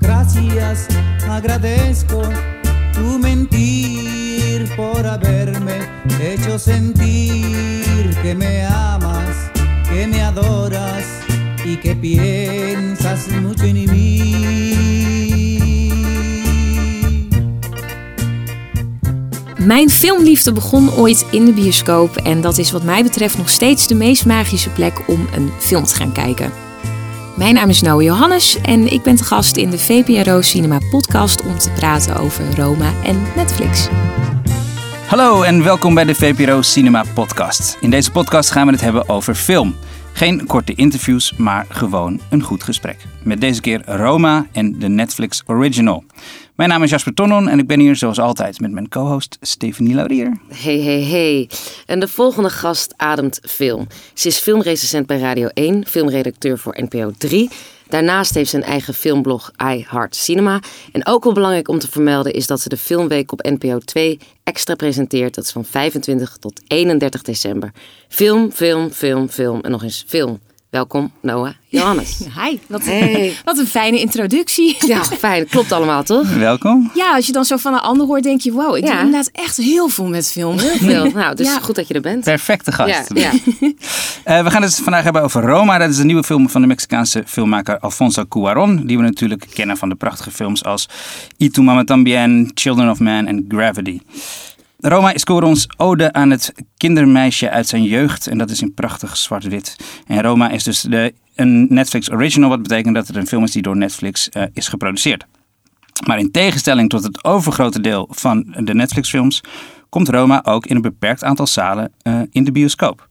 Gracias, agradezco tu mentir por haberme hecho sentir que me amas, que me adoras y que piensas Mijn filmliefde begon ooit in de bioscoop en dat is wat mij betreft nog steeds de meest magische plek om een film te gaan kijken. Mijn naam is Noah Johannes en ik ben te gast in de VPRO Cinema podcast om te praten over Roma en Netflix. Hallo en welkom bij de VPRO Cinema Podcast. In deze podcast gaan we het hebben over film. Geen korte interviews, maar gewoon een goed gesprek. Met deze keer Roma en de Netflix Original. Mijn naam is Jasper Tonnon en ik ben hier zoals altijd met mijn co-host Stephanie Laurier. Hey, hey, hey. En de volgende gast ademt film. Ze is filmrecensent bij Radio 1, filmredacteur voor NPO 3. Daarnaast heeft ze een eigen filmblog I Heart Cinema. En ook wel belangrijk om te vermelden is dat ze de Filmweek op NPO 2 extra presenteert. Dat is van 25 tot 31 december. Film, film, film, film en nog eens film. Welkom, Noah Johannes. Hi, wat, Hey. wat een fijne introductie. Ja, fijn. Klopt allemaal, toch? Welkom. Ja, als je dan zo van een ander hoort, denk je: wow, ik Ja. doe inderdaad echt heel veel met film. Heel veel. Nou, dus Ja. goed dat je er bent. Perfecte gast. Ja, ja. Eh, we gaan het vandaag hebben over Roma. Dat is een nieuwe film van de Mexicaanse filmmaker Alfonso Cuarón. Die we natuurlijk kennen van de prachtige films als Y tu mama tambien, Children of Man en Gravity. Roma is Cuaróns ode aan het kindermeisje uit zijn jeugd. En dat is in prachtig zwart-wit. En Roma is dus de, een Netflix original. Wat betekent dat het een film is die door Netflix eh, is geproduceerd. Maar in tegenstelling tot het overgrote deel van de Netflix-films, komt Roma ook in een beperkt aantal zalen eh, in de bioscoop.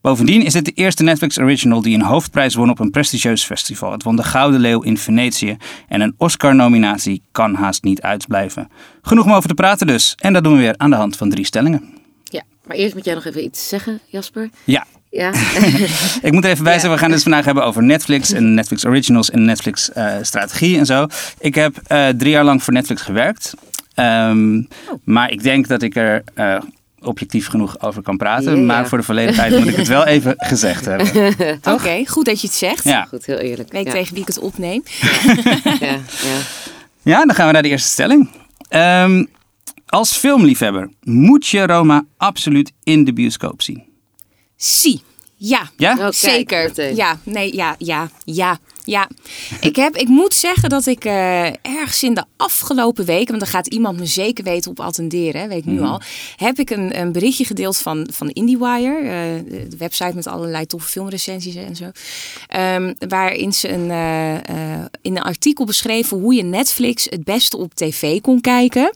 Bovendien is dit de eerste Netflix original die een hoofdprijs won op een prestigieus festival. Het won de Gouden Leeuw in Venetië en een Oscar-nominatie kan haast niet uitblijven. Genoeg om over te praten dus. En dat doen we weer aan de hand van drie stellingen. ja. Maar eerst moet jij nog even iets zeggen, Jasper. Ja, Ja. ik moet er even bij zeggen, we gaan het dus vandaag hebben over Netflix en Netflix Originals en Netflix eh, strategie en zo. Ik heb eh, drie jaar lang voor Netflix gewerkt. Ehm, Maar ik denk dat ik er eh, objectief genoeg over kan praten. Maar voor de volledigheid moet ik het wel even gezegd hebben. Oké, goed dat je het zegt. Ja. Goed, heel eerlijk. Ik weet ja. tegen wie ik het opneem. Ja, ja. ja, dan gaan we naar de eerste stelling. Ehm, als filmliefhebber moet je Roma absoluut in de bioscoop zien. Zie. Ja. Ja? Oh, kijk, Zeker. Ja, nee, ja, ja, ja, ja. Ik, heb, ik moet zeggen dat ik eh, ergens in de afgelopen weken, want daar gaat iemand me zeker weten op attenderen, weet ik nu al, heb ik een, een berichtje gedeeld van, van IndieWire, eh, de, website met allerlei toffe filmrecensies en zo, Ehm, waarin ze een, eh, in een artikel beschreven hoe je Netflix het beste op tv kon kijken.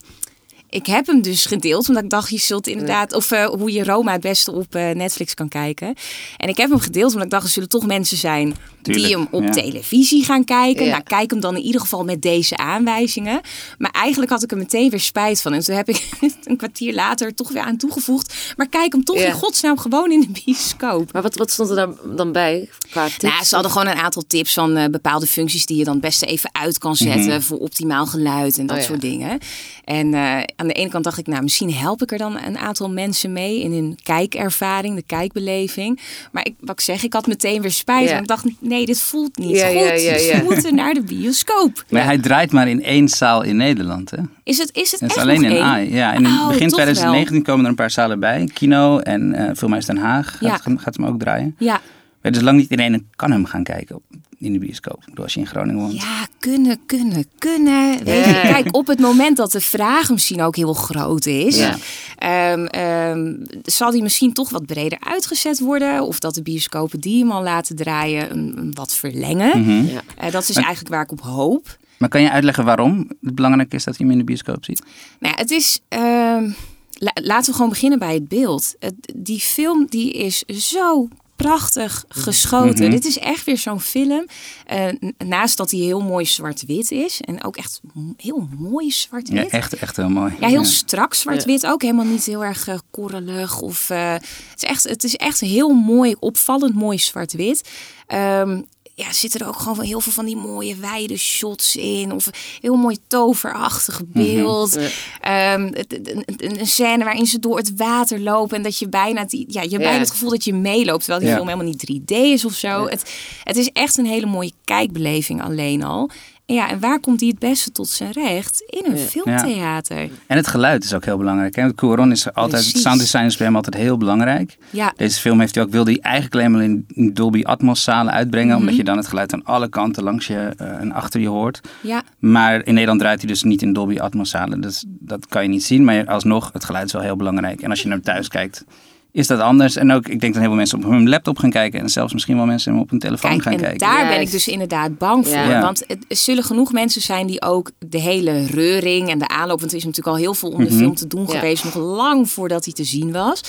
Ik heb hem dus gedeeld, omdat ik dacht, je zult inderdaad, of hoe je Roma het beste op Netflix kan kijken. En ik heb hem gedeeld, omdat ik dacht, er zullen toch mensen zijn Tuurlijk, die hem op ja. televisie gaan kijken. Ja. Nou, kijk hem dan in ieder geval met deze aanwijzingen. Maar eigenlijk had ik er meteen weer spijt van. En toen heb ik een kwartier later toch weer aan toegevoegd. Maar kijk hem toch Ja. in godsnaam gewoon in de bioscoop. Maar wat, wat stond er dan, dan bij qua tips? Nou, ze hadden gewoon een aantal tips van eh, bepaalde functies die je dan best even uit kan zetten voor optimaal geluid en dat Oh soort dingen. En eh, aan de ene kant dacht ik, nou, misschien help ik er dan een aantal mensen mee in hun kijkervaring, de kijkbeleving. Maar ik, wat ik zeg, ik had meteen weer spijt. Want ik dacht, nee, dit voelt niet Ja, goed. ja, ja, ja. We moeten naar de bioscoop. Maar hij draait maar in één zaal in Nederland. Hè? Is het, is het Het is echt alleen nog in één? AI. Ja, en in Oh, begin toch 2019 komen er een paar zalen bij. Kino en eh Filmhuis Den Haag gaat, Ja. gaat hem ook draaien. Ja. Maar dus lang niet iedereen kan hem gaan kijken op, in de bioscoop. Als je in Groningen woont. Ja, kunnen, kunnen, kunnen. Weet je, kijk, op het moment dat de vraag misschien ook heel groot is, Ja. ehm, ehm, zal die misschien toch wat breder uitgezet worden. Of dat de bioscopen die hem al laten draaien een, een wat verlengen. Mhm. Ja. Eh, dat is eigenlijk waar ik op hoop. Maar kan je uitleggen waarom het belangrijk is dat je hem in de bioscoop ziet? Nou, ja, het is. ehm, la- laten we gewoon beginnen bij het beeld. Het, die film die is zo prachtig geschoten. Mhm. Dit is echt weer zo'n film. n- naast dat hij heel mooi zwart-wit is. En ook echt heel mooi zwart-wit. Ja, echt, echt heel mooi. Ja, heel strak zwart-wit ook. Helemaal niet heel erg eh, korrelig. Of, eh, het, is echt, het is echt heel mooi, opvallend mooi zwart-wit. Ehm, ja, zitten er ook gewoon heel veel van die mooie wijde shots in. Of heel mooi toverachtig beeld. Ehm, een, een scène waarin ze door het water lopen. En dat je bijna, die, ja, je bijna het gevoel dat je meeloopt. Terwijl die film helemaal niet 3D is of zo. Het, het is echt een hele mooie kijkbeleving alleen al. Ja, en waar komt die het beste tot zijn recht? In een filmtheater. En het geluid is ook heel belangrijk. Hè? Cuaron is altijd, het Precies. sounddesign is bij hem altijd heel belangrijk. Ja. Deze film heeft hij ook, wilde hij eigenlijk alleen maar in Dolby Atmos zalen uitbrengen. Mhm. Omdat je dan het geluid aan alle kanten langs je eh, en achter je hoort. Ja, Maar in Nederland draait hij dus niet in Dolby Atmos zalen. Dus dat kan je niet zien. Maar alsnog, het geluid is wel heel belangrijk. En als je naar thuis kijkt, is dat anders. En ook, ik denk dat heel veel mensen op hun laptop gaan kijken. En zelfs misschien wel mensen op hun telefoon Kijk, gaan en kijken. daar ben ik dus inderdaad bang voor. Ja. Want het, er zullen genoeg mensen zijn die ook de hele reuring en de aanloop... want er is natuurlijk al heel veel om de Mhm. film te doen Ja. geweest... nog lang voordat hij te zien was.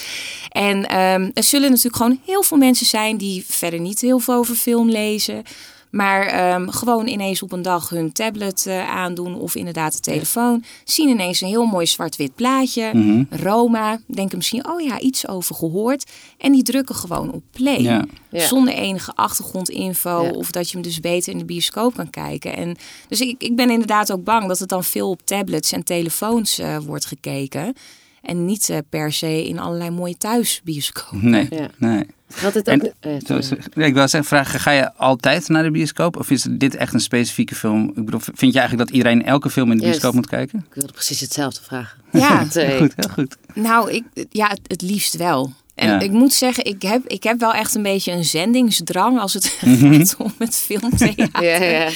En ehm, er zullen natuurlijk gewoon heel veel mensen zijn... die verder niet heel veel over film lezen... Maar ehm, gewoon ineens op een dag hun tablet eh, aandoen of inderdaad de telefoon. Zien ineens een heel mooi zwart-wit plaatje. Mhm. Roma. Denken misschien, oh ja, iets over gehoord. En die drukken gewoon op play. Ja. Ja. Zonder enige achtergrondinfo. Ja. Of dat je hem dus beter in de bioscoop kan kijken. En dus ik, ik ben inderdaad ook bang dat het dan veel op tablets en telefoons eh, wordt gekeken. En niet eh, per se in allerlei mooie thuisbioscopen. Nee, Ja. nee. Het ook... En- eh, ik wil zeggen, vragen, ga je altijd naar de bioscoop? Of is dit echt een specifieke film? Ik bedoel, vind je eigenlijk dat iedereen elke film in de Juist. bioscoop moet kijken? ik wilde precies hetzelfde vragen. Ja, Twee. Goed, heel goed. nou, ik, ja, het, het liefst wel. En Ja. ik moet zeggen, ik heb, ik heb wel echt een beetje een zendingsdrang als het Mhm. gaat om het filmtheater. Ja, ja.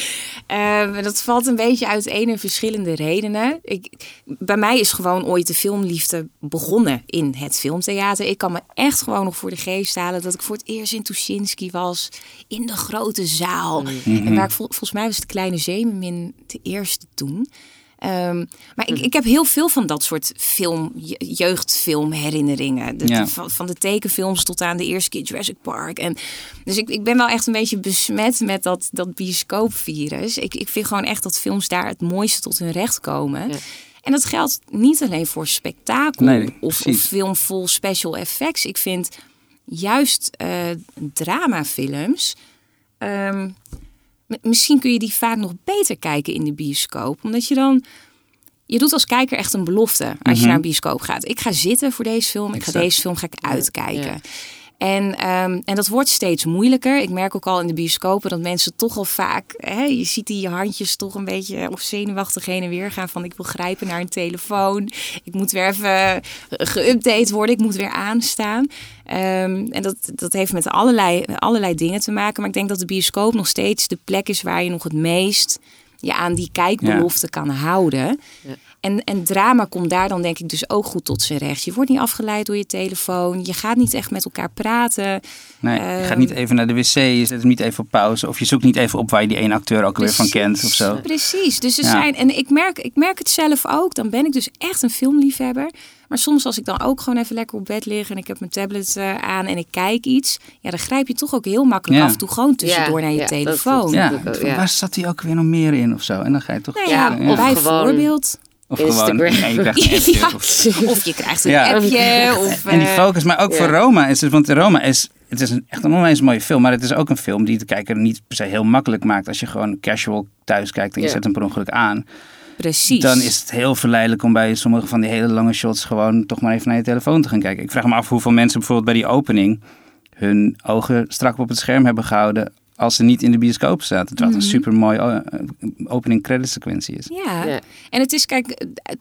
Eh, dat valt een beetje uiteen in verschillende redenen. Ik, bij mij is gewoon ooit de filmliefde begonnen in het filmtheater. Ik kan me echt gewoon nog voor de geest halen dat ik voor het eerst in Tuschinski was. In de grote zaal. En waar ik vol- volgens mij was de Kleine Zeemermin de eerste toen. Ehm, maar ik, ik heb heel veel van dat soort film, je- jeugdfilmherinneringen. De- Ja. van, van de tekenfilms tot aan de eerste keer Jurassic Park. En, dus ik, ik ben wel echt een beetje besmet met dat, dat bioscoopvirus. Ik, ik vind gewoon echt dat films daar het mooiste tot hun recht komen. Ja. En dat geldt niet alleen voor spektakel Nee, of, of film vol special effects. Ik vind juist eh, dramafilms... ehm, misschien kun je die vaak nog beter kijken in de bioscoop. Omdat je dan... Je doet als kijker echt een belofte als je naar een bioscoop gaat. Ik ga zitten voor deze film. Ik ga deze film ga ik uitkijken. ja. En, ehm, en dat wordt steeds moeilijker. Ik merk ook al in de bioscopen dat mensen toch al vaak... Hè, je ziet die handjes toch een beetje of zenuwachtig heen en weer gaan. Van ik wil grijpen naar een telefoon. Ik moet weer even geüpdate worden. Ik moet weer aanstaan. Ehm, en dat, dat heeft met allerlei, allerlei dingen te maken. Maar ik denk dat de bioscoop nog steeds de plek is waar je nog het meest... je aan die kijkbelofte kan houden. Ja. En, en drama komt daar dan denk ik dus ook goed tot zijn recht. Je wordt niet afgeleid door je telefoon. Je gaat niet echt met elkaar praten. Nee, je Ehm, gaat niet even naar de wc, je zet hem niet even op pauze. Of je zoekt niet even op waar je die ene acteur ook weer van kent of zo. Precies. Dus er Ja. zijn, en ik merk, ik merk het zelf ook. Dan ben ik dus echt een filmliefhebber. Maar soms als ik dan ook gewoon even lekker op bed lig en ik heb mijn tablet eh, aan en ik kijk iets. Ja, dan grijp je toch ook heel makkelijk Ja. af en toe gewoon tussendoor Ja, naar je ja, dat- telefoon. Ja, waar zat hij ook weer nog meer in of zo? En dan ga je toch... Nou ja, Ja, of bijvoorbeeld. Of Instagram. gewoon, ja, je krijgt een appje. Ja. Of, Of je krijgt een Ja. appje. Of, en die eh, focus, maar ook ja. voor Roma is het, want Roma is, het is een, echt een onwijs mooie film, maar het is ook een film die de kijker niet per se heel makkelijk maakt. Als je gewoon casual thuis kijkt en je zet hem per ongeluk aan, precies. dan is het heel verleidelijk om bij sommige van die hele lange shots gewoon toch maar even naar je telefoon te gaan kijken. Ik vraag me af hoeveel mensen bijvoorbeeld bij die opening hun ogen strak op het scherm hebben gehouden als ze niet in de bioscoop. Terwijl het een super mooi opening credit sequentie is. Ja. Ja. En het is, kijk, eh,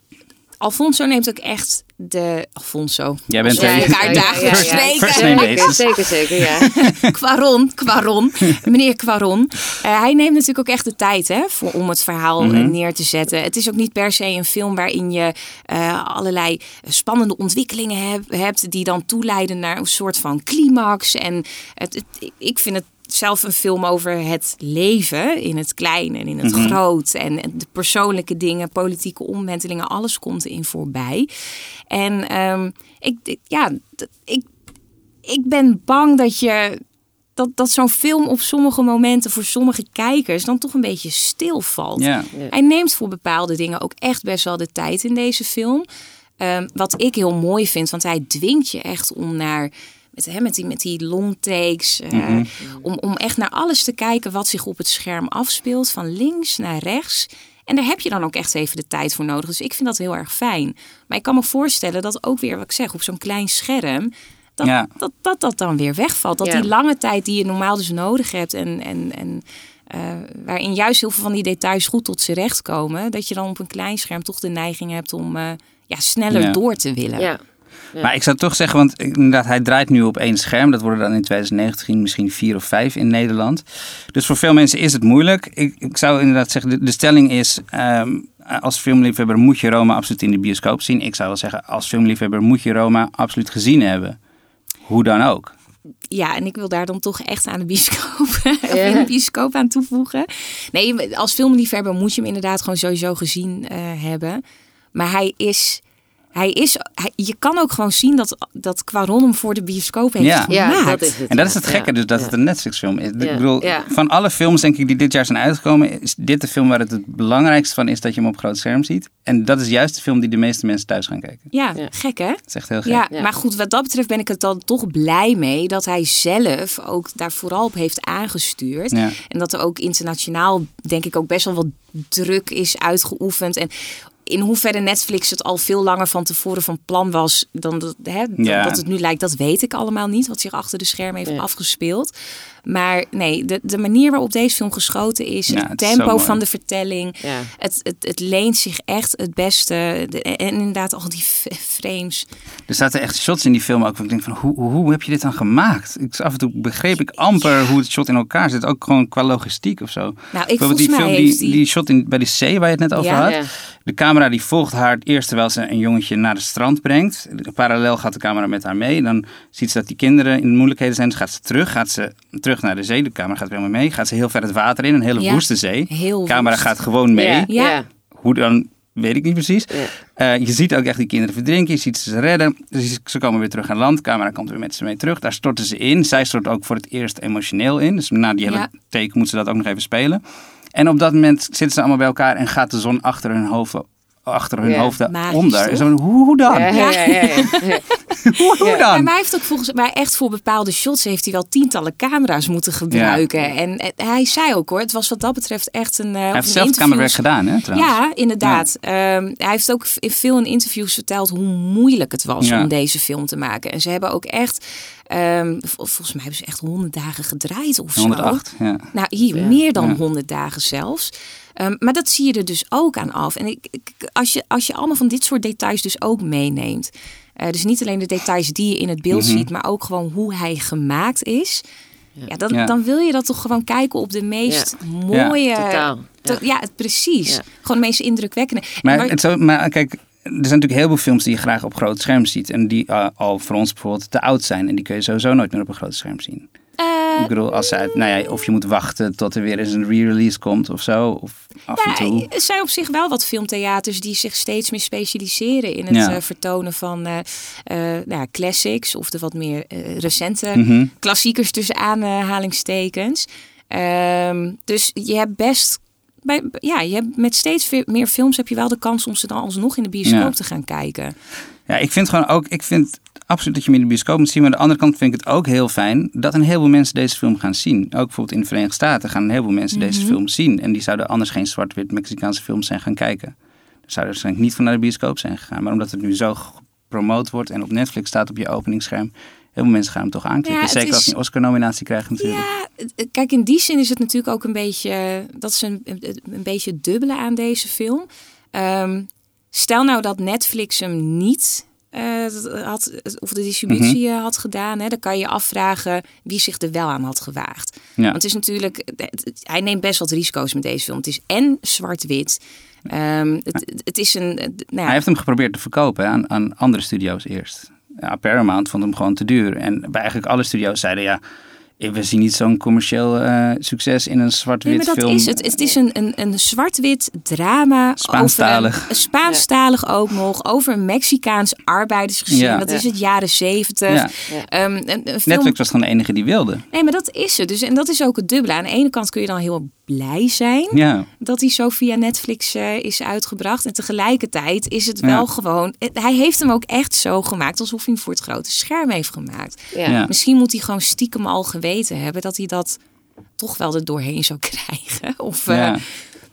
Alfonso neemt ook echt de... Alfonso. Jij bent elkaar Ja, dagelijks ja, ja. spreken. First name Zeker, basis. zeker, zeker, ja. Quaron, Quaron, meneer Quaron. Eh, hij neemt natuurlijk ook echt de tijd hè, voor, om het verhaal eh, Mhm. neer te zetten. Het is ook niet per se een film waarin je eh, allerlei spannende ontwikkelingen heb- hebt... die dan toeleiden naar een soort van climax. En het, het- ik vind het zelf een film over het leven in het klein en in het Mhm. groot. En de persoonlijke dingen, politieke omwentelingen, alles komt erin voorbij. En ehm, ik, ik- ja, ik, ik ben bang dat je dat, dat zo'n film op sommige momenten voor sommige kijkers dan toch een beetje stilvalt. Ja. Hij neemt voor bepaalde dingen ook echt best wel de tijd in deze film. Ehm, wat ik heel mooi vind, want hij dwingt je echt om naar met, hè, met, die, met die long takes. eh, Mhm. om, om echt naar alles te kijken wat zich op het scherm afspeelt. Van links naar rechts. En daar heb je dan ook echt even de tijd voor nodig. Dus ik vind dat heel erg fijn. Maar ik kan me voorstellen dat ook weer, wat ik zeg, op zo'n klein scherm. Dat, Ja. dat, dat dat dan weer wegvalt. Dat Ja. die lange tijd die je normaal dus nodig hebt. En, en, en eh, waarin juist heel veel van die details goed tot z'n recht komen. Dat je dan op een klein scherm toch de neiging hebt om eh, ja, sneller Ja. door te willen. Ja. Maar ik zou toch zeggen, want inderdaad, hij draait nu op één scherm. Dat worden dan in 2019 misschien vier of vijf in Nederland. Dus voor veel mensen is het moeilijk. Ik, ik zou inderdaad zeggen, de, de stelling is... ehm, als filmliefhebber moet je Roma absoluut in de bioscoop zien. Ik zou wel zeggen, als filmliefhebber moet je Roma absoluut gezien hebben. Hoe dan ook. Ja, en ik wil daar dan toch echt aan de bioscoop, of in de bioscoop aan toevoegen. Nee, als filmliefhebber moet je hem inderdaad gewoon sowieso gezien eh, hebben. Maar hij is, hij is hij- je kan ook gewoon zien dat, dat Quaron hem voor de bioscoop heeft Ja. Ja, gemaakt. dat is het. En dat is ja. het gekke, Ja. dus dat Ja. het een Netflix-film is. Ja. Ik bedoel, Ja. van alle films denk ik die dit jaar zijn uitgekomen, is dit de film waar het het belangrijkste van is dat je hem op groot scherm ziet. En dat is juist de film die de meeste mensen thuis gaan kijken. Ja, Ja. gek hè? Dat is echt heel gek. Ja, Ja. maar goed, wat dat betreft ben ik er dan toch blij mee dat hij zelf ook daar vooral op heeft aangestuurd. Ja. En dat er ook internationaal, denk ik, ook best wel wat druk is uitgeoefend. En in hoeverre Netflix het al veel langer van tevoren van plan was dan dat, hè, dan Ja. dat het nu lijkt, dat weet ik allemaal niet. Wat zich achter de schermen heeft Ja. afgespeeld. Maar nee, de, de manier waarop deze film geschoten is, Ja, het het is zo tempo van de vertelling, Ja. het, het, het leent zich echt het beste. De- en inderdaad, al die frames. Er zaten echt shots in die film ook. waar Ik denk van, hoe, hoe, hoe heb je dit dan gemaakt? Ik, af en toe begreep ik amper hoe het shot in elkaar zit. Ook gewoon qua logistiek of zo. Nou, ik volgens die mij film, die, die... die shot in, bij die zee waar je het net over Ja. had. Ja. De camera die volgt haar eerst terwijl ze een jongetje naar het strand brengt. Parallel gaat de camera met haar mee. Dan ziet ze dat die kinderen in moeilijkheden zijn. Dus gaat ze terug. Gaat ze terug naar de zee. De camera gaat weer mee mee. Gaat ze heel ver het water in. Een hele Ja. woeste zee. Heel De camera woest. gaat gewoon mee. Ja. Hoe dan, weet ik niet precies. Ja. Eh, je ziet ook echt die kinderen verdrinken. Je ziet ze redden. Dus ze komen weer terug aan land. De camera komt weer met ze mee terug. Daar storten ze in. Zij stort ook voor het eerst emotioneel in. Dus na die hele Ja. take moet ze dat ook nog even spelen. En op dat moment zitten ze allemaal bij elkaar en gaat de zon achter hun hoofd, achter hun Ja. Magisch, onder. Zo, hoe, hoe dan? Ja, ja, ja, ja, ja. Hoe, hoe Ja, dan? maar hij heeft ook volgens mij echt voor bepaalde shots heeft hij wel tientallen camera's moeten gebruiken. En, hij zei ook hoor, het was wat dat betreft echt een. eh, Hij heeft zelf camerawerk gedaan, hè, trouwens. Ja, inderdaad. Ehm, hij heeft ook in veel in interviews verteld hoe moeilijk het was Ja. om deze film te maken. En ze hebben ook echt, ehm, vol- volgens mij hebben ze echt honderd dagen gedraaid of zo. 108, ja. Nou, hier Ja. meer dan Ja. 100 dagen zelfs. Ehm, maar dat zie je er dus ook aan af. En ik, ik- als, je, als je allemaal van dit soort details dus ook meeneemt. eh, dus niet alleen de details die je in het beeld Mhm. ziet, maar ook gewoon hoe hij gemaakt is. Ja, dan, Ja. dan wil je dat toch gewoon kijken op de meest mooie. Totaal. to- ja. het precies. Ja. Gewoon de meest indrukwekkende. En Maar, het zo, maar kijk, er zijn natuurlijk heel veel films die je graag op groot scherm ziet. En die eh, al voor ons bijvoorbeeld te oud zijn. En die kun je sowieso nooit meer op een groot scherm zien. Eh, Ik bedoel, als nou ja, of je moet wachten tot er weer eens een re-release komt of zo. Of af en Ja, toe. er zijn op zich wel wat filmtheaters die zich steeds meer specialiseren in het Ja. eh, vertonen van eh, nou ja, classics of de wat meer recente Mhm. klassiekers tussen aanhalingstekens. Ehm, dus je hebt best. Bij, ja, je hebt met steeds meer films heb je wel de kans om ze dan alsnog in de bioscoop Ja. te gaan kijken. Ja, ik vind gewoon ook, ik vind absoluut dat je hem in de bioscoop moet zien. Maar aan de andere kant vind ik het ook heel fijn dat een heleboel mensen deze film gaan zien. Ook bijvoorbeeld in de Verenigde Staten gaan een heleboel mensen deze Mhm. film zien. En die zouden anders geen zwart-wit Mexicaanse films zijn gaan kijken. Daar zouden waarschijnlijk niet van naar de bioscoop zijn gegaan. Maar omdat het nu zo gepromoot wordt en op Netflix staat op je openingsscherm. Heel veel mensen gaan hem toch aanklikken. Ja, Zeker als hij een Oscar-nominatie krijgt natuurlijk. Ja, kijk, in die zin is het natuurlijk ook een beetje. Dat is een, een, beetje het dubbele aan deze film. Ehm, stel nou dat Netflix hem niet. Eh, had, of de distributie Mhm. eh, had gedaan, hè, dan kan je afvragen wie zich er wel aan had gewaagd. Ja. Want het is natuurlijk, het- het- hij neemt best wat risico's met deze film. Het is en zwart-wit. Ehm, het, het is een, eh, nou ja, Hij heeft hem geprobeerd te verkopen hè, aan, aan andere studio's eerst. Ja, Paramount vond hem gewoon te duur. En bij eigenlijk alle studio's zeiden ja, we zien niet zo'n commercieel eh, succes in een Nee, zwart-wit maar dat film. is het. Het is een, een, een zwart-wit drama. Spaanstalig. Over een- Spaanstalig ook nog. Over een Mexicaans arbeidersgezin. Ja. Wat is het? Jaren zeventig. Ehm, een film... Netflix was gewoon de enige die wilde. Nee, maar dat is het. Dus, en dat is ook het dubbele. Aan de ene kant kun je dan heel blij zijn Ja, dat hij zo via Netflix eh, is uitgebracht. En tegelijkertijd is het Ja. wel gewoon... Hij heeft hem ook echt zo gemaakt alsof hij hem voor het grote scherm heeft gemaakt. Ja. Ja. Misschien moet hij gewoon stiekem al geweten hebben dat hij dat toch wel er doorheen zou krijgen. Of, eh.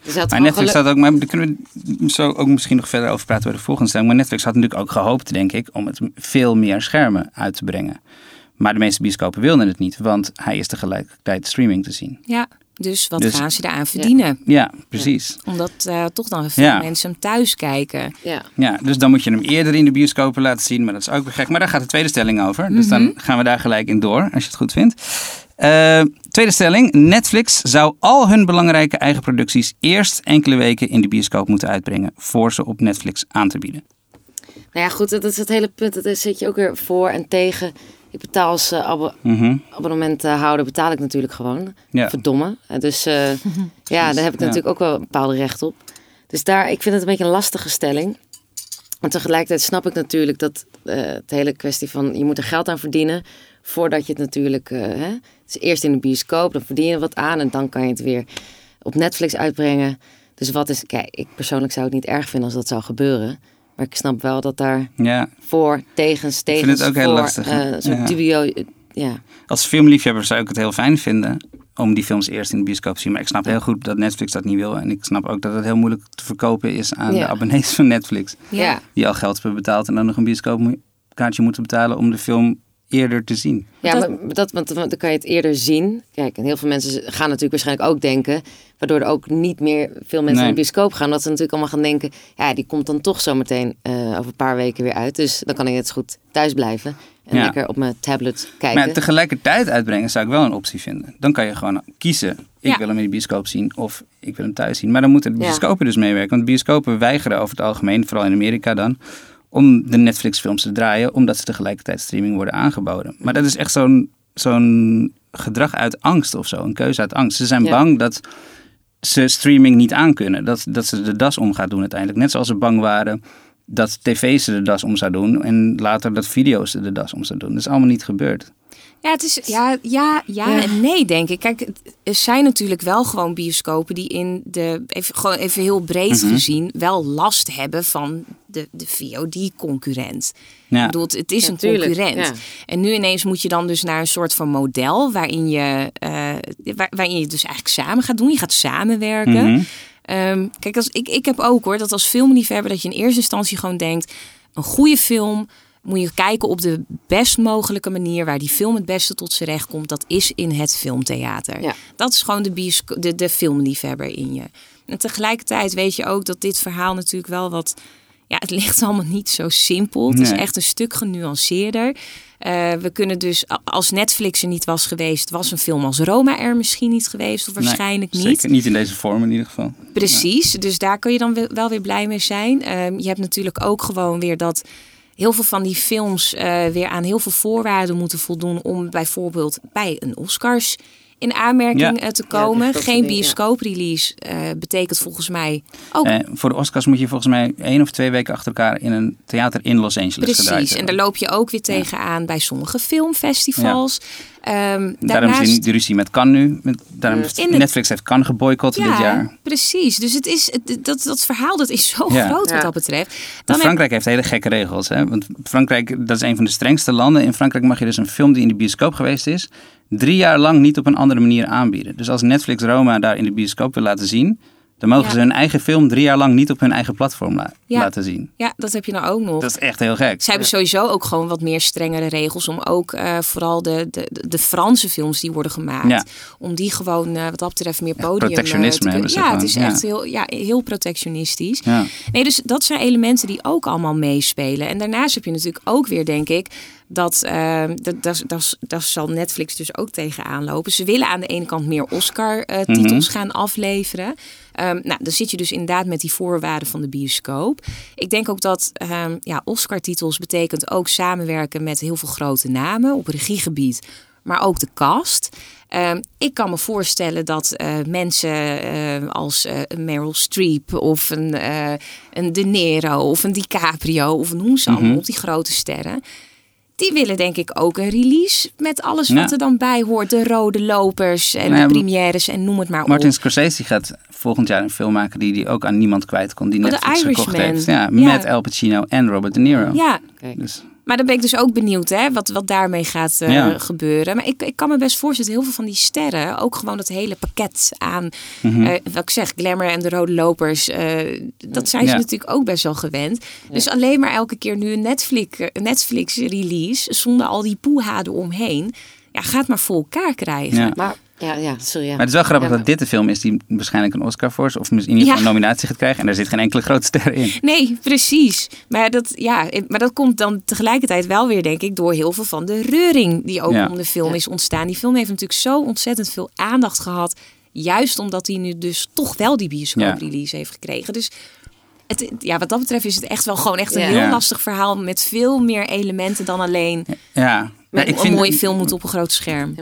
Dus Maar Netflix had ook, maar daar kunnen we zo ook misschien nog verder over praten bij de volgende stelling. Maar Netflix had natuurlijk ook gehoopt, denk ik, om het veel meer schermen uit te brengen. Maar de meeste bioscopen wilden het niet, want hij is tegelijkertijd streaming te zien. ja, dus wat Dus- gaan ze eraan verdienen? Ja, precies. Omdat eh, toch dan veel Ja. mensen hem thuis kijken. Ja. Ja, dus dan moet je hem eerder in de bioscopen laten zien, maar dat is ook weer gek. Maar daar gaat de tweede stelling over. Dus Mhm. dan gaan we daar gelijk in door, als je het goed vindt. Eh, tweede stelling. Netflix zou al hun belangrijke eigen producties eerst enkele weken in de bioscoop moeten uitbrengen, voor ze op Netflix aan te bieden. Nou ja, goed, dat is het hele punt. Dat zit je ook weer voor en tegen. Ik betaal als eh, abo- Mhm. abonnementhouder betaal ik natuurlijk gewoon. Ja. Verdomme. Eh, Dus eh, ja, daar heb ik Ja. natuurlijk ook wel een bepaalde recht op. Dus daar, ik vind het een beetje een lastige stelling. Maar tegelijkertijd snap ik natuurlijk dat eh, het hele kwestie van je moet er geld aan verdienen voordat je het natuurlijk. eh, hè, het is eerst in de bioscoop, dan verdien je wat aan en dan kan je het weer op Netflix uitbrengen. Dus wat is. Kijk, ik persoonlijk zou het niet erg vinden als dat zou gebeuren. Maar ik snap wel dat daar Ja, voor, tegens, tegens. vind het ook heel lastig, eh, Ja. dubio. eh, ja. als filmliefhebber zou ik het heel fijn vinden om die films eerst in de bioscoop te zien. Maar ik snap heel goed dat Netflix dat niet wil. En ik snap ook dat het heel moeilijk te verkopen is aan Ja. de abonnees van Netflix. Ja. Die al geld hebben betaald en dan nog een bioscoopkaartje moeten betalen om de film eerder te zien. Ja, Dat- maar dat, want, dan kan je het eerder zien. Kijk, en heel veel mensen gaan natuurlijk waarschijnlijk ook denken, waardoor er ook niet meer veel mensen Nee. naar de bioscoop gaan, dat ze natuurlijk allemaal gaan denken, ja, die komt dan toch zometeen eh over een paar weken weer uit. Dus dan kan ik net zo goed thuis blijven en Ja. lekker op mijn tablet kijken. Maar tegelijkertijd uitbrengen zou ik wel een optie vinden. Dan kan je gewoon kiezen. Ik Ja. wil hem in de bioscoop zien of ik wil hem thuis zien. Maar dan moeten de Ja. bioscopen dus meewerken. Want bioscopen weigeren over het algemeen, vooral in Amerika dan, om de Netflix films te draaien, omdat ze tegelijkertijd streaming worden aangeboden. Maar dat is echt zo'n zo'n gedrag uit angst of zo, een keuze uit angst. Ze zijn Ja. bang dat ze streaming niet aankunnen. Dat, dat ze de das om gaat doen uiteindelijk. Net zoals ze bang waren dat tv's ze de das om zou doen en later dat video's ze de das om zou doen. Dat is allemaal niet gebeurd. Ja, het is, ja, ja, ja, Ja. en nee, denk ik. Kijk, er zijn natuurlijk wel gewoon bioscopen die in de, even, gewoon even heel breed Mhm. gezien, wel last hebben van de, de VOD-concurrent. Ja. Ik bedoel, het, is Ja, een tuurlijk, concurrent. ja. En nu ineens moet je dan dus naar een soort van model waarin je, eh, waar, waarin je het dus eigenlijk samen gaat doen. Je gaat samenwerken. Mhm. Ehm, kijk, als, ik, ik heb ook hoor, dat als filmliefhebber dat je in eerste instantie gewoon denkt, een goede film moet je kijken op de best mogelijke manier waar die film het beste tot zijn recht komt. Dat is in het filmtheater. Ja. Dat is gewoon de, biosco- de, de filmliefhebber in je. En tegelijkertijd weet je ook dat dit verhaal natuurlijk wel wat... Ja, het ligt allemaal niet zo simpel. Het is echt een stuk genuanceerder. Eh, we kunnen dus, als Netflix er niet was geweest, was een film als Roma er misschien niet geweest. Of Nee, waarschijnlijk niet. Zeker niet in deze vorm in ieder geval. Precies, dus daar kun je dan wel- wel weer blij mee zijn. Ehm, je hebt natuurlijk ook gewoon weer dat heel veel van die films eh, weer aan heel veel voorwaarden moeten voldoen om bijvoorbeeld bij een Oscars in aanmerking Ja. eh, te komen. soort Geen bioscooprelease eh betekent volgens mij ook Eh, voor de Oscars moet je volgens mij één of twee weken achter elkaar in een theater in Los Angeles gedraaid Precies, en daar loop je ook weer tegenaan bij sommige filmfestivals. Ehm, Daarom daarnaast- is die ruzie met Cannes nu. Met, daarom heeft het- Netflix heeft Cannes geboycott dit jaar. precies. Dus het is, het- dat, dat verhaal dat is zo Ja. groot wat Ja. dat betreft. Dan Frankrijk heeft hele gekke regels. Hè? Want Frankrijk, dat is een van de strengste landen. In Frankrijk mag je dus een film die in de bioscoop geweest is, drie jaar lang niet op een andere manier aanbieden. Dus als Netflix Roma daar in de bioscoop wil laten zien, dan mogen Ja. ze hun eigen film drie jaar lang niet op hun eigen platform la- Ja. laten zien. ja, dat heb je nou ook nog. Dat is echt heel gek. Zij hebben sowieso ook gewoon wat meer strengere regels om ook eh, vooral de, de, de Franse films die worden gemaakt, Ja. om die gewoon eh, wat dat betreft meer podium eh, protectionisme te hebben ze Ja, het is echt heel, ja, heel protectionistisch. Nee, dus dat zijn elementen die ook allemaal meespelen. En daarnaast heb je natuurlijk ook weer, denk ik, dat, eh, dat, dat, dat, dat zal Netflix dus ook tegenaan lopen. Ze willen aan de ene kant meer Oscar-titels Mhm. gaan afleveren. Ehm, nou, dan zit je dus inderdaad met die voorwaarden van de bioscoop. Ik denk ook dat ehm, ja, Oscar-titels betekent ook samenwerken met heel veel grote namen op regiegebied. maar ook de cast. Ehm, ik kan me voorstellen dat eh, mensen eh, als uh, Meryl Streep of een, een De Niro of een DiCaprio of noem ze allemaal Mhm. op, die grote sterren. Die willen denk ik ook een release met alles wat Ja. er dan bij hoort. De rode lopers en Nou ja, de premières en noem het maar Martin op. Scorsese gaat volgend jaar een film maken die hij ook aan niemand kwijt kon. Die Oh, Netflix gekocht heeft. Ja, Ja. met Al Pacino en Robert De Niro. Ja, Kijk. Dus, Maar dan ben ik dus ook benieuwd hè, wat, wat daarmee gaat eh, Ja. gebeuren. Maar ik, ik kan me best voorstellen, heel veel van die sterren, ook gewoon het hele pakket aan, Mhm. eh, wat ik zeg, glamour en de rode lopers, eh, dat zijn ze natuurlijk ook best wel gewend. Dus alleen maar elke keer nu een Netflix, een Netflix release, zonder al die poeha eromheen, ja, gaat maar voor elkaar krijgen. ja. Maar ja, ja, sorry. Ja. Maar het is wel grappig Ja, dat dit de film is die waarschijnlijk een Oscar voor is. Of in ieder geval Ja. een nominatie gaat krijgen. En daar zit geen enkele grote ster in. Nee, precies. Maar dat, ja, maar dat komt dan tegelijkertijd wel weer, denk ik, door heel veel van de reuring die ook Ja. om de film Ja. is ontstaan. Die film heeft natuurlijk zo ontzettend veel aandacht gehad. Juist omdat hij nu dus toch wel die bioscoop-release heeft gekregen. Dus het, ja, wat dat betreft is het echt wel gewoon echt een Ja. heel Ja. lastig verhaal met veel meer elementen dan alleen Ja. Ja, ik een vind, mooie film moet op een groot scherm.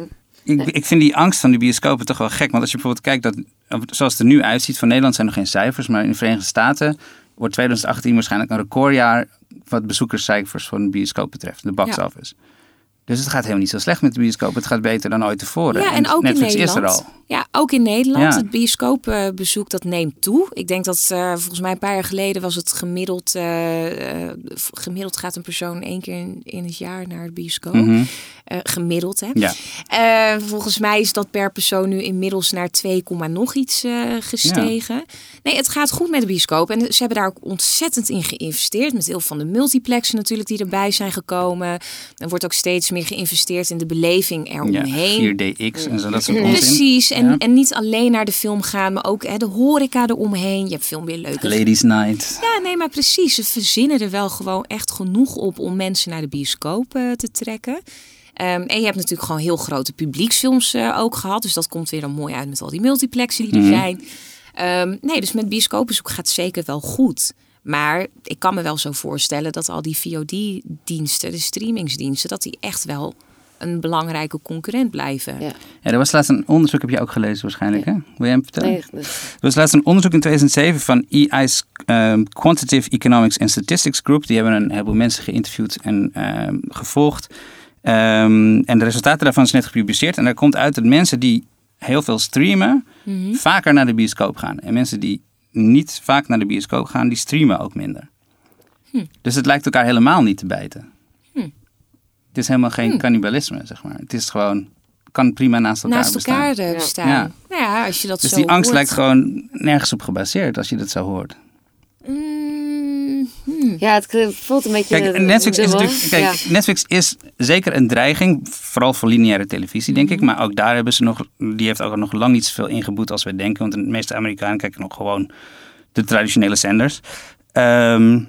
Ik, ik vind die angst van de bioscopen toch wel gek. Want als je bijvoorbeeld kijkt, dat, zoals het er nu uitziet, van Nederland zijn nog geen cijfers. Maar in de Verenigde Staten wordt 2018 waarschijnlijk een recordjaar wat bezoekerscijfers voor een bioscoop betreft. De box Ja. Dus het gaat helemaal niet zo slecht met de bioscoop. Het gaat beter dan ooit tevoren. Ja, en ook Netflix in is er Nederland. al. Ja, ook in Nederland. Ja. Het bioscoopbezoek dat neemt toe. Ik denk dat eh, volgens mij een paar jaar geleden was het gemiddeld. eh, eh, gemiddeld gaat een persoon één keer in, in het jaar naar de bioscoop. Mhm. Gemiddeld, hè? Ja. Volgens mij is dat per persoon nu inmiddels naar 2, nog iets gestegen. Nee, het gaat goed met de bioscoop. En ze hebben daar ook ontzettend in geïnvesteerd. Met heel veel van de multiplexen natuurlijk die erbij zijn gekomen. Er wordt ook steeds meer geïnvesteerd in de beleving Ja, eromheen. 4DX en zo, dat soort onzin. Precies, en, Ja. en niet alleen naar de film gaan, maar ook hè, de horeca eromheen. Je hebt veel meer leuke... Ladies Night. Ja, nee, maar precies. Ze verzinnen er wel gewoon echt genoeg op om mensen naar de bioscoop eh, te trekken. Ehm, en je hebt natuurlijk gewoon heel grote publieksfilms eh, ook gehad. Dus dat komt weer dan mooi uit met al die multiplexen die er Mhm. zijn. Ehm, nee, dus met bioscoopbezoek gaat het zeker wel goed. Maar ik kan me wel zo voorstellen dat al die VOD-diensten, de streamingsdiensten, dat die echt wel een belangrijke concurrent blijven. Ja. Ja, er was laatst een onderzoek, heb je ook gelezen waarschijnlijk, hè? Wil jij hem vertellen? Nee, dus- Er was laatst een onderzoek in 2007 van EI's ehm, Quantitative Economics and Statistics Group. Die hebben een heleboel mensen geïnterviewd en ehm, gevolgd. Ehm, en de resultaten daarvan zijn net gepubliceerd. En daar komt uit dat mensen die heel veel streamen, Mhm. vaker naar de bioscoop gaan. En mensen die niet vaak naar de bioscoop gaan, die streamen ook minder. Hm. Dus het lijkt elkaar helemaal niet te bijten. Hm. Het is helemaal geen Hm. cannibalisme, zeg maar. Het is gewoon, kan prima naast elkaar Naast bestaan. elkaar eh, Ja. bestaan. Ja. Nou ja, als je dat Dus zo die angst hoort. lijkt gewoon nergens op gebaseerd als je dat zo hoort. Mm, hmm. ja, het voelt een beetje. Kijk, Netflix is, natuurlijk, kijk, Ja. Netflix is zeker een dreiging, vooral voor lineaire televisie, denk ik. Maar ook daar hebben ze nog, die heeft ook nog lang niet zoveel ingeboet als we denken. Want de meeste Amerikanen kijken nog gewoon de traditionele zenders. Ehm,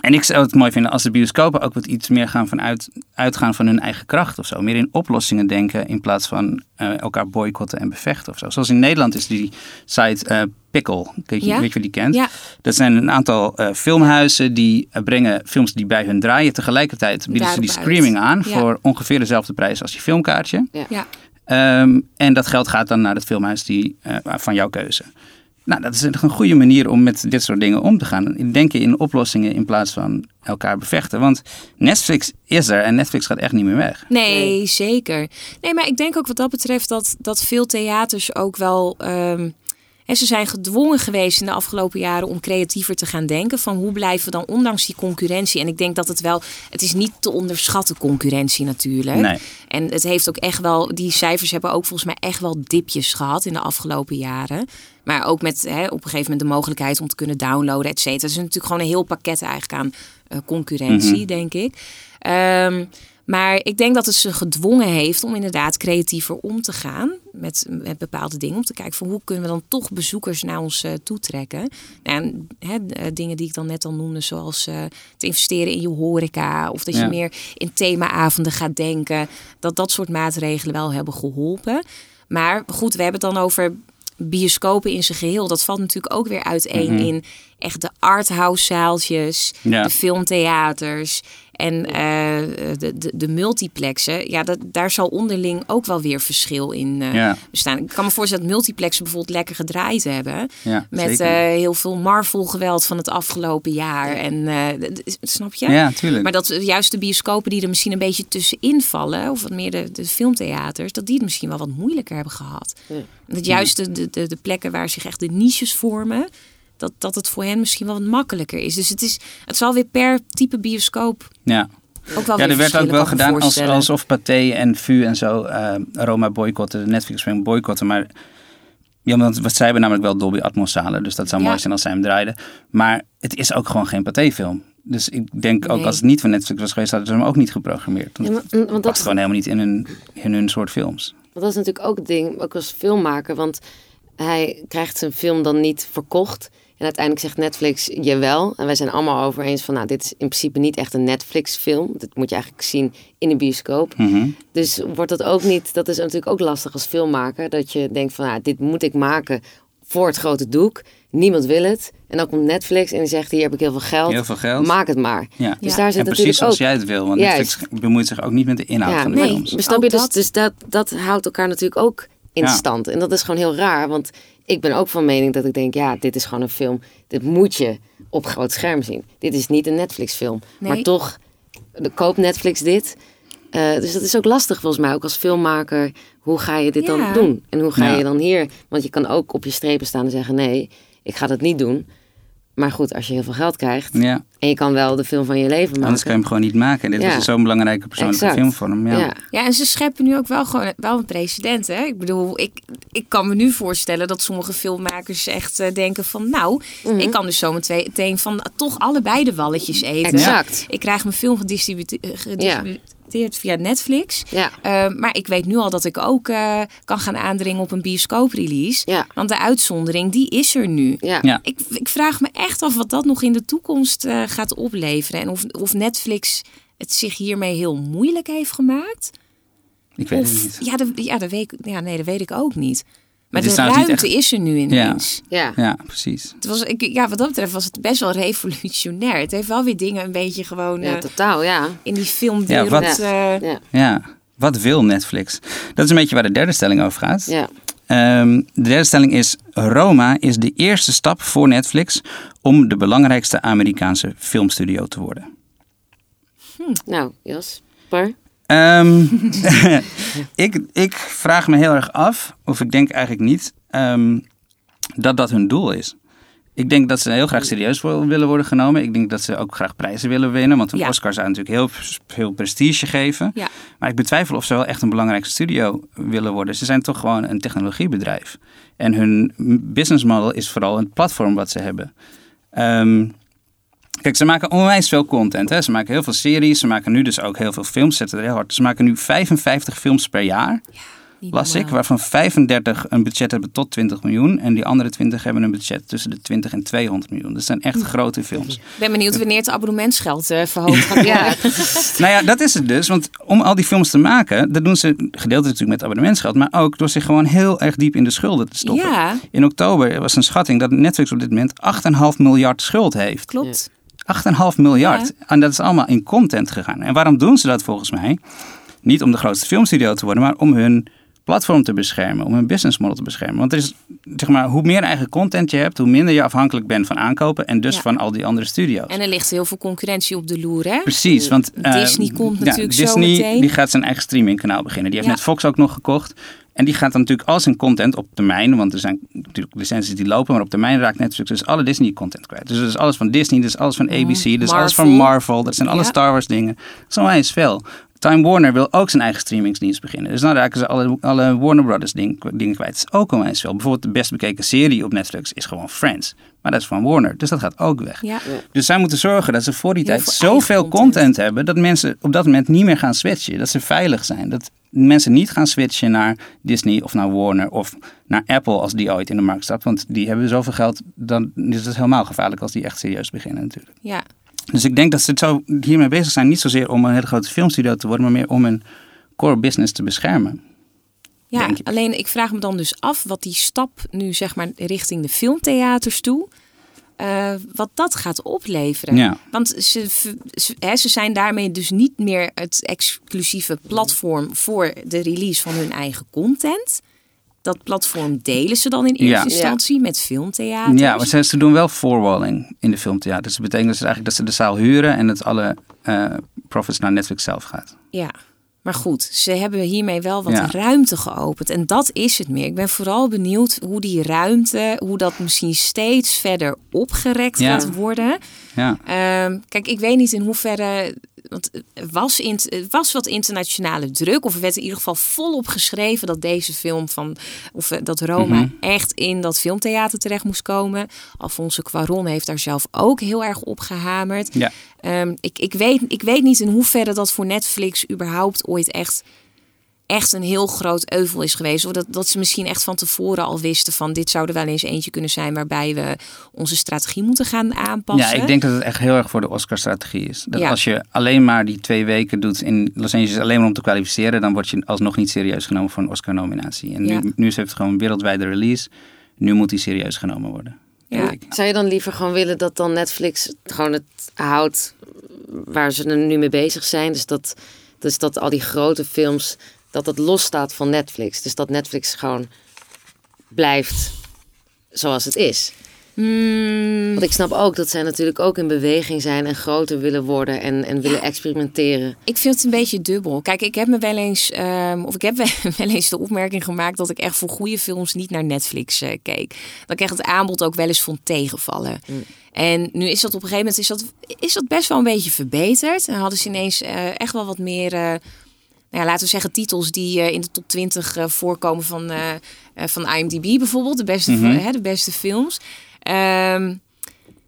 en ik zou het mooi vinden als de bioscopen ook wat iets meer gaan vanuit, uitgaan van hun eigen kracht of zo. Meer in oplossingen denken in plaats van eh, elkaar boycotten en bevechten of zo. Zoals in Nederland is die site eh Pickle. Weet je, Ja. weet je wie die kent? Ja, Dat zijn een aantal eh, filmhuizen die brengen films die bij hun draaien. Tegelijkertijd bieden ze die uit. streaming aan Ja. voor ongeveer dezelfde prijs als je filmkaartje. ja. Ehm, en dat geld gaat dan naar het filmhuis die, eh, van jouw keuze. Nou, dat is een een goede manier om met dit soort dingen om te gaan. Denken in oplossingen in plaats van elkaar bevechten. Want Netflix is er en Netflix gaat echt niet meer weg. Nee, zeker. Nee, maar ik denk ook wat dat betreft dat, dat veel theaters ook wel. ehm, ze zijn gedwongen geweest in de afgelopen jaren om creatiever te gaan denken. Van hoe blijven we dan ondanks die concurrentie? En ik denk dat het wel. Het is niet te onderschatten, concurrentie natuurlijk. Nee. En het heeft ook echt wel. Die cijfers hebben ook volgens mij echt wel dipjes gehad in de afgelopen jaren. Maar ook met hè, op een gegeven moment de mogelijkheid om te kunnen downloaden, et cetera. Het is natuurlijk gewoon een heel pakket eigenlijk aan eh, concurrentie, Mhm. denk ik. Ehm, maar ik denk dat het ze gedwongen heeft om inderdaad creatiever om te gaan met, met bepaalde dingen. Om te kijken van hoe kunnen we dan toch bezoekers naar ons eh, toetrekken. En, hè, eh, dingen die ik dan net al noemde, zoals eh, te investeren in je horeca. Of dat je meer in themaavonden gaat denken. Dat dat soort maatregelen wel hebben geholpen. Maar goed, we hebben het dan over bioscopen in zijn geheel. Dat valt natuurlijk ook weer uiteen Mhm. in, echt de arthouse zaaltjes, Ja. de filmtheaters en eh, de, de, de multiplexen. Ja, dat, daar zal onderling ook wel weer verschil in eh, Ja. bestaan. Ik kan me voorstellen dat multiplexen bijvoorbeeld lekker gedraaid hebben. Ja, met eh, heel veel Marvel geweld van het afgelopen jaar. En eh, snap je? Ja, tuurlijk. Maar dat juist de bioscopen die er misschien een beetje tussenin vallen, of wat meer de, de filmtheaters, dat die het misschien wel wat moeilijker hebben gehad. Dat juist de, de, de, de plekken waar zich echt de niches vormen, dat, dat het voor hen misschien wel wat makkelijker is. Dus het, is, het zal weer per type bioscoop ja. ook wel Ja, er werd ook wel gedaan als, alsof Pathé en VU en zo eh, Roma boycotten, de Netflix boycotten. Maar ja, want wat zij hebben namelijk wel Dolby Atmos zalen, dus dat zou Ja. mooi zijn als zij hem draaiden. Maar het is ook gewoon geen Pathé film. Dus ik denk ook Nee. als het niet van Netflix was geweest, hadden ze hem ook niet geprogrammeerd. Want Ja, maar- het want dat- past gewoon helemaal niet in hun, in hun soort films. Want dat is natuurlijk ook het ding, ook als filmmaker. Want hij krijgt zijn film dan niet verkocht. En uiteindelijk zegt Netflix jawel. En wij zijn allemaal over eens van, nou, dit is in principe niet echt een Netflix-film. Dit moet je eigenlijk zien in een bioscoop. Mhm. Dus wordt dat ook niet, dat is natuurlijk ook lastig als filmmaker. Dat je denkt van, nou, dit moet ik maken voor het grote doek. Niemand wil het. En dan komt Netflix en die zegt, hier heb ik heel veel geld. Heel veel geld. Maak het maar. Ja. Dus Ja. daar zit En precies natuurlijk zoals ook... jij het wil, want Juist. Netflix bemoeit zich ook niet met de inhoud Ja, van de nee. films. Snap je? Dus, dat. dus dat, dat houdt elkaar natuurlijk ook in Ja. stand. En dat is gewoon heel raar. Want ik ben ook van mening dat ik denk... ja, dit is gewoon een film. Dit moet je op groot scherm zien. Dit is niet een Netflix film. Nee. Maar toch de- koopt Netflix dit. Eh, dus dat is ook lastig volgens mij. Ook als filmmaker. Hoe ga je dit Ja. dan doen? En hoe ga Ja. je dan hier... Want je kan ook op je strepen staan en zeggen... nee, ik ga dat niet doen. Maar goed, als je heel veel geld krijgt... Ja, en je kan wel de film van je leven maken... anders kan je hem gewoon niet maken. Dit Ja. was zo'n belangrijke persoonlijke Exact. film voor hem. Ja. ja. Ja, en ze scheppen nu ook wel gewoon wel een precedent. Hè? Ik bedoel, ik, ik kan me nu voorstellen dat sommige filmmakers echt eh, denken van... nou, Mhm. ik kan dus zo meteen van toch allebei de walletjes eten. Exact. Ik krijg mijn film gedistributeerd via Netflix. Ja. Eh, maar ik weet nu al dat ik ook eh, kan gaan aandringen op een bioscooprelease. Ja. Want de uitzondering, die is er nu. Ja. Ja. Ik, ik vraag me echt af wat dat nog in de toekomst eh, gaat opleveren. En of, of Netflix het zich hiermee heel moeilijk heeft gemaakt. Ik weet het niet. ja, dat, ja, dat weet, ik- ja, nee, dat weet ik ook niet. Maar Het is de trouwens ruimte echt- is er nu ineens. ja. Ja, precies. Het was, ik, ja, wat dat betreft was het best wel revolutionair. Het heeft wel weer dingen een beetje gewoon Ja, eh, totaal, ja. in die filmwereld. Ja, wat- eh, Ja. Ja, wat wil Netflix? Dat is een beetje waar de derde stelling over gaat. Ja. Ehm, de derde stelling is: Roma is de eerste stap voor Netflix om de belangrijkste Amerikaanse filmstudio te worden. Nou, Jasper. Ehm, ik, ik vraag me heel erg af, of ik denk eigenlijk niet, ehm, dat dat hun doel is. Ik denk dat ze heel graag serieus willen worden genomen. Ik denk dat ze ook graag prijzen willen winnen. Want een Ja. Oscar zou natuurlijk heel veel prestige geven. Ja. Maar ik betwijfel of ze wel echt een belangrijkste studio willen worden. Ze zijn toch gewoon een technologiebedrijf. En hun business model is vooral een platform wat ze hebben. Ehm, kijk, ze maken onwijs veel content. Hè? Ze maken heel veel series. Ze maken nu dus ook heel veel films. Zetten er heel hard. Ze maken nu 55 films per jaar. niet Las ik, waarvan 35 een budget hebben tot 20 miljoen. En die andere 20 hebben een budget tussen de 20 en 200 miljoen. Dat zijn echt grote films. Ik ben benieuwd wanneer het abonnementsgeld eh, verhoogd gaat worden. Ja. Nou ja, dat is het dus. Want om al die films te maken, dat doen ze gedeeltelijk natuurlijk met abonnementsgeld. Maar ook door zich gewoon heel erg diep in de schulden te stoppen. Ja, In oktober was een schatting dat Netflix op dit moment 8,5 miljard schuld heeft. klopt. 8,5 miljard. En dat is allemaal in content gegaan. En waarom doen ze dat volgens mij? Niet om de grootste filmstudio te worden, maar om hun platform te beschermen, om hun business model te beschermen. Want er is, zeg maar, hoe meer eigen content je hebt, hoe minder je afhankelijk bent van aankopen en dus Ja. van al die andere studio's. En er ligt heel veel concurrentie op de loer, hè? Precies, want eh, Disney komt natuurlijk zo Disney, meteen. die gaat zijn eigen streamingkanaal beginnen. Die heeft Ja. net Fox ook nog gekocht. En die gaat dan natuurlijk al zijn content op termijn, want er zijn natuurlijk licenties die lopen, maar op termijn raakt Netflix dus alle Disney content kwijt. Dus dat is alles van Disney, dat is alles van ABC, dat is alles van Marvel. Dat zijn alle Ja. Star Wars dingen. Dat is veel. Time Warner wil ook zijn eigen streamingsdienst beginnen. Dus dan raken ze alle, alle Warner Brothers ding, dingen kwijt. Dat is ook onwijs veel. Bijvoorbeeld de best bekeken serie op Netflix is gewoon Friends. Maar dat is van Warner, dus dat gaat ook weg. Ja. Dus zij moeten zorgen dat ze voor die Heel tijd veel zoveel content. content. hebben dat mensen op dat moment niet meer gaan switchen. Dat ze veilig zijn. Dat mensen niet gaan switchen naar Disney of naar Warner of naar Apple als die ooit in de markt stapt. Want die hebben zoveel geld, dan is het helemaal gevaarlijk als die echt serieus beginnen natuurlijk. ja. Dus ik denk dat ze het zo hiermee bezig zijn, niet zozeer om een hele grote filmstudio te worden, maar meer om hun core business te beschermen. Ja, ik. alleen ik vraag me dan dus af wat die stap nu zeg maar richting de filmtheaters toe. Eh, wat dat gaat opleveren. Ja. Want ze, ze, hè, ze zijn daarmee dus niet meer het exclusieve platform voor de release van hun eigen content. Dat platform delen ze dan in eerste Ja. instantie met filmtheaters. Ja, maar ze, ze doen wel voorwalling in de filmtheater. Dus dat betekent dus eigenlijk dat ze de zaal huren en dat alle eh, profits naar Netflix zelf gaat. Ja, maar goed, ze hebben hiermee wel wat Ja. ruimte geopend. En dat is het meer. Ik ben vooral benieuwd hoe die ruimte, hoe dat misschien steeds verder opgerekt Ja. gaat worden. Ja. Ehm, kijk, ik weet niet in hoeverre. Want was, in, was wat internationale druk. Of er werd in ieder geval volop geschreven dat deze film van. Of eh, dat Roma Mhm. echt in dat filmtheater terecht moest komen. Alfonso Cuaron heeft daar zelf ook heel erg op gehamerd. Ja. Ehm, ik, ik, weet, ik weet niet in hoeverre dat voor Netflix überhaupt ooit echt, echt een heel groot euvel is geweest. Of dat, dat ze misschien echt van tevoren al wisten van dit zou er wel eens eentje kunnen zijn waarbij we onze strategie moeten gaan aanpassen. Ja, ik denk dat het echt heel erg voor de Oscar-strategie is. Dat Ja. als je alleen maar die twee weken doet in Los Angeles alleen maar om te kwalificeren, dan word je alsnog niet serieus genomen voor een Oscar-nominatie. En Ja. nu, nu is het gewoon een wereldwijde release. Nu moet die serieus genomen worden. Ja. Zou je dan liever gewoon willen dat dan Netflix gewoon het houdt waar ze er nu mee bezig zijn? Dus dat, dus dat al die grote films, dat het losstaat van Netflix. Dus dat Netflix gewoon blijft zoals het is. Hmm, Want ik snap ook dat zij natuurlijk ook in beweging zijn en groter willen worden en, en willen experimenteren. ik vind het een beetje dubbel. Kijk, ik heb me wel eens, ehm, of ik heb wel eens de opmerking gemaakt dat ik echt voor goede films niet naar Netflix eh, keek. Dat ik echt het aanbod ook wel eens vond tegenvallen. En nu is dat op een gegeven moment is dat, is dat best wel een beetje verbeterd. En hadden ze ineens eh, echt wel wat meer, eh, nou ja, laten we zeggen, titels die eh, in de top 20 eh, voorkomen van, eh, van IMDb bijvoorbeeld. De beste, Mhm. hè, de beste films. Ehm,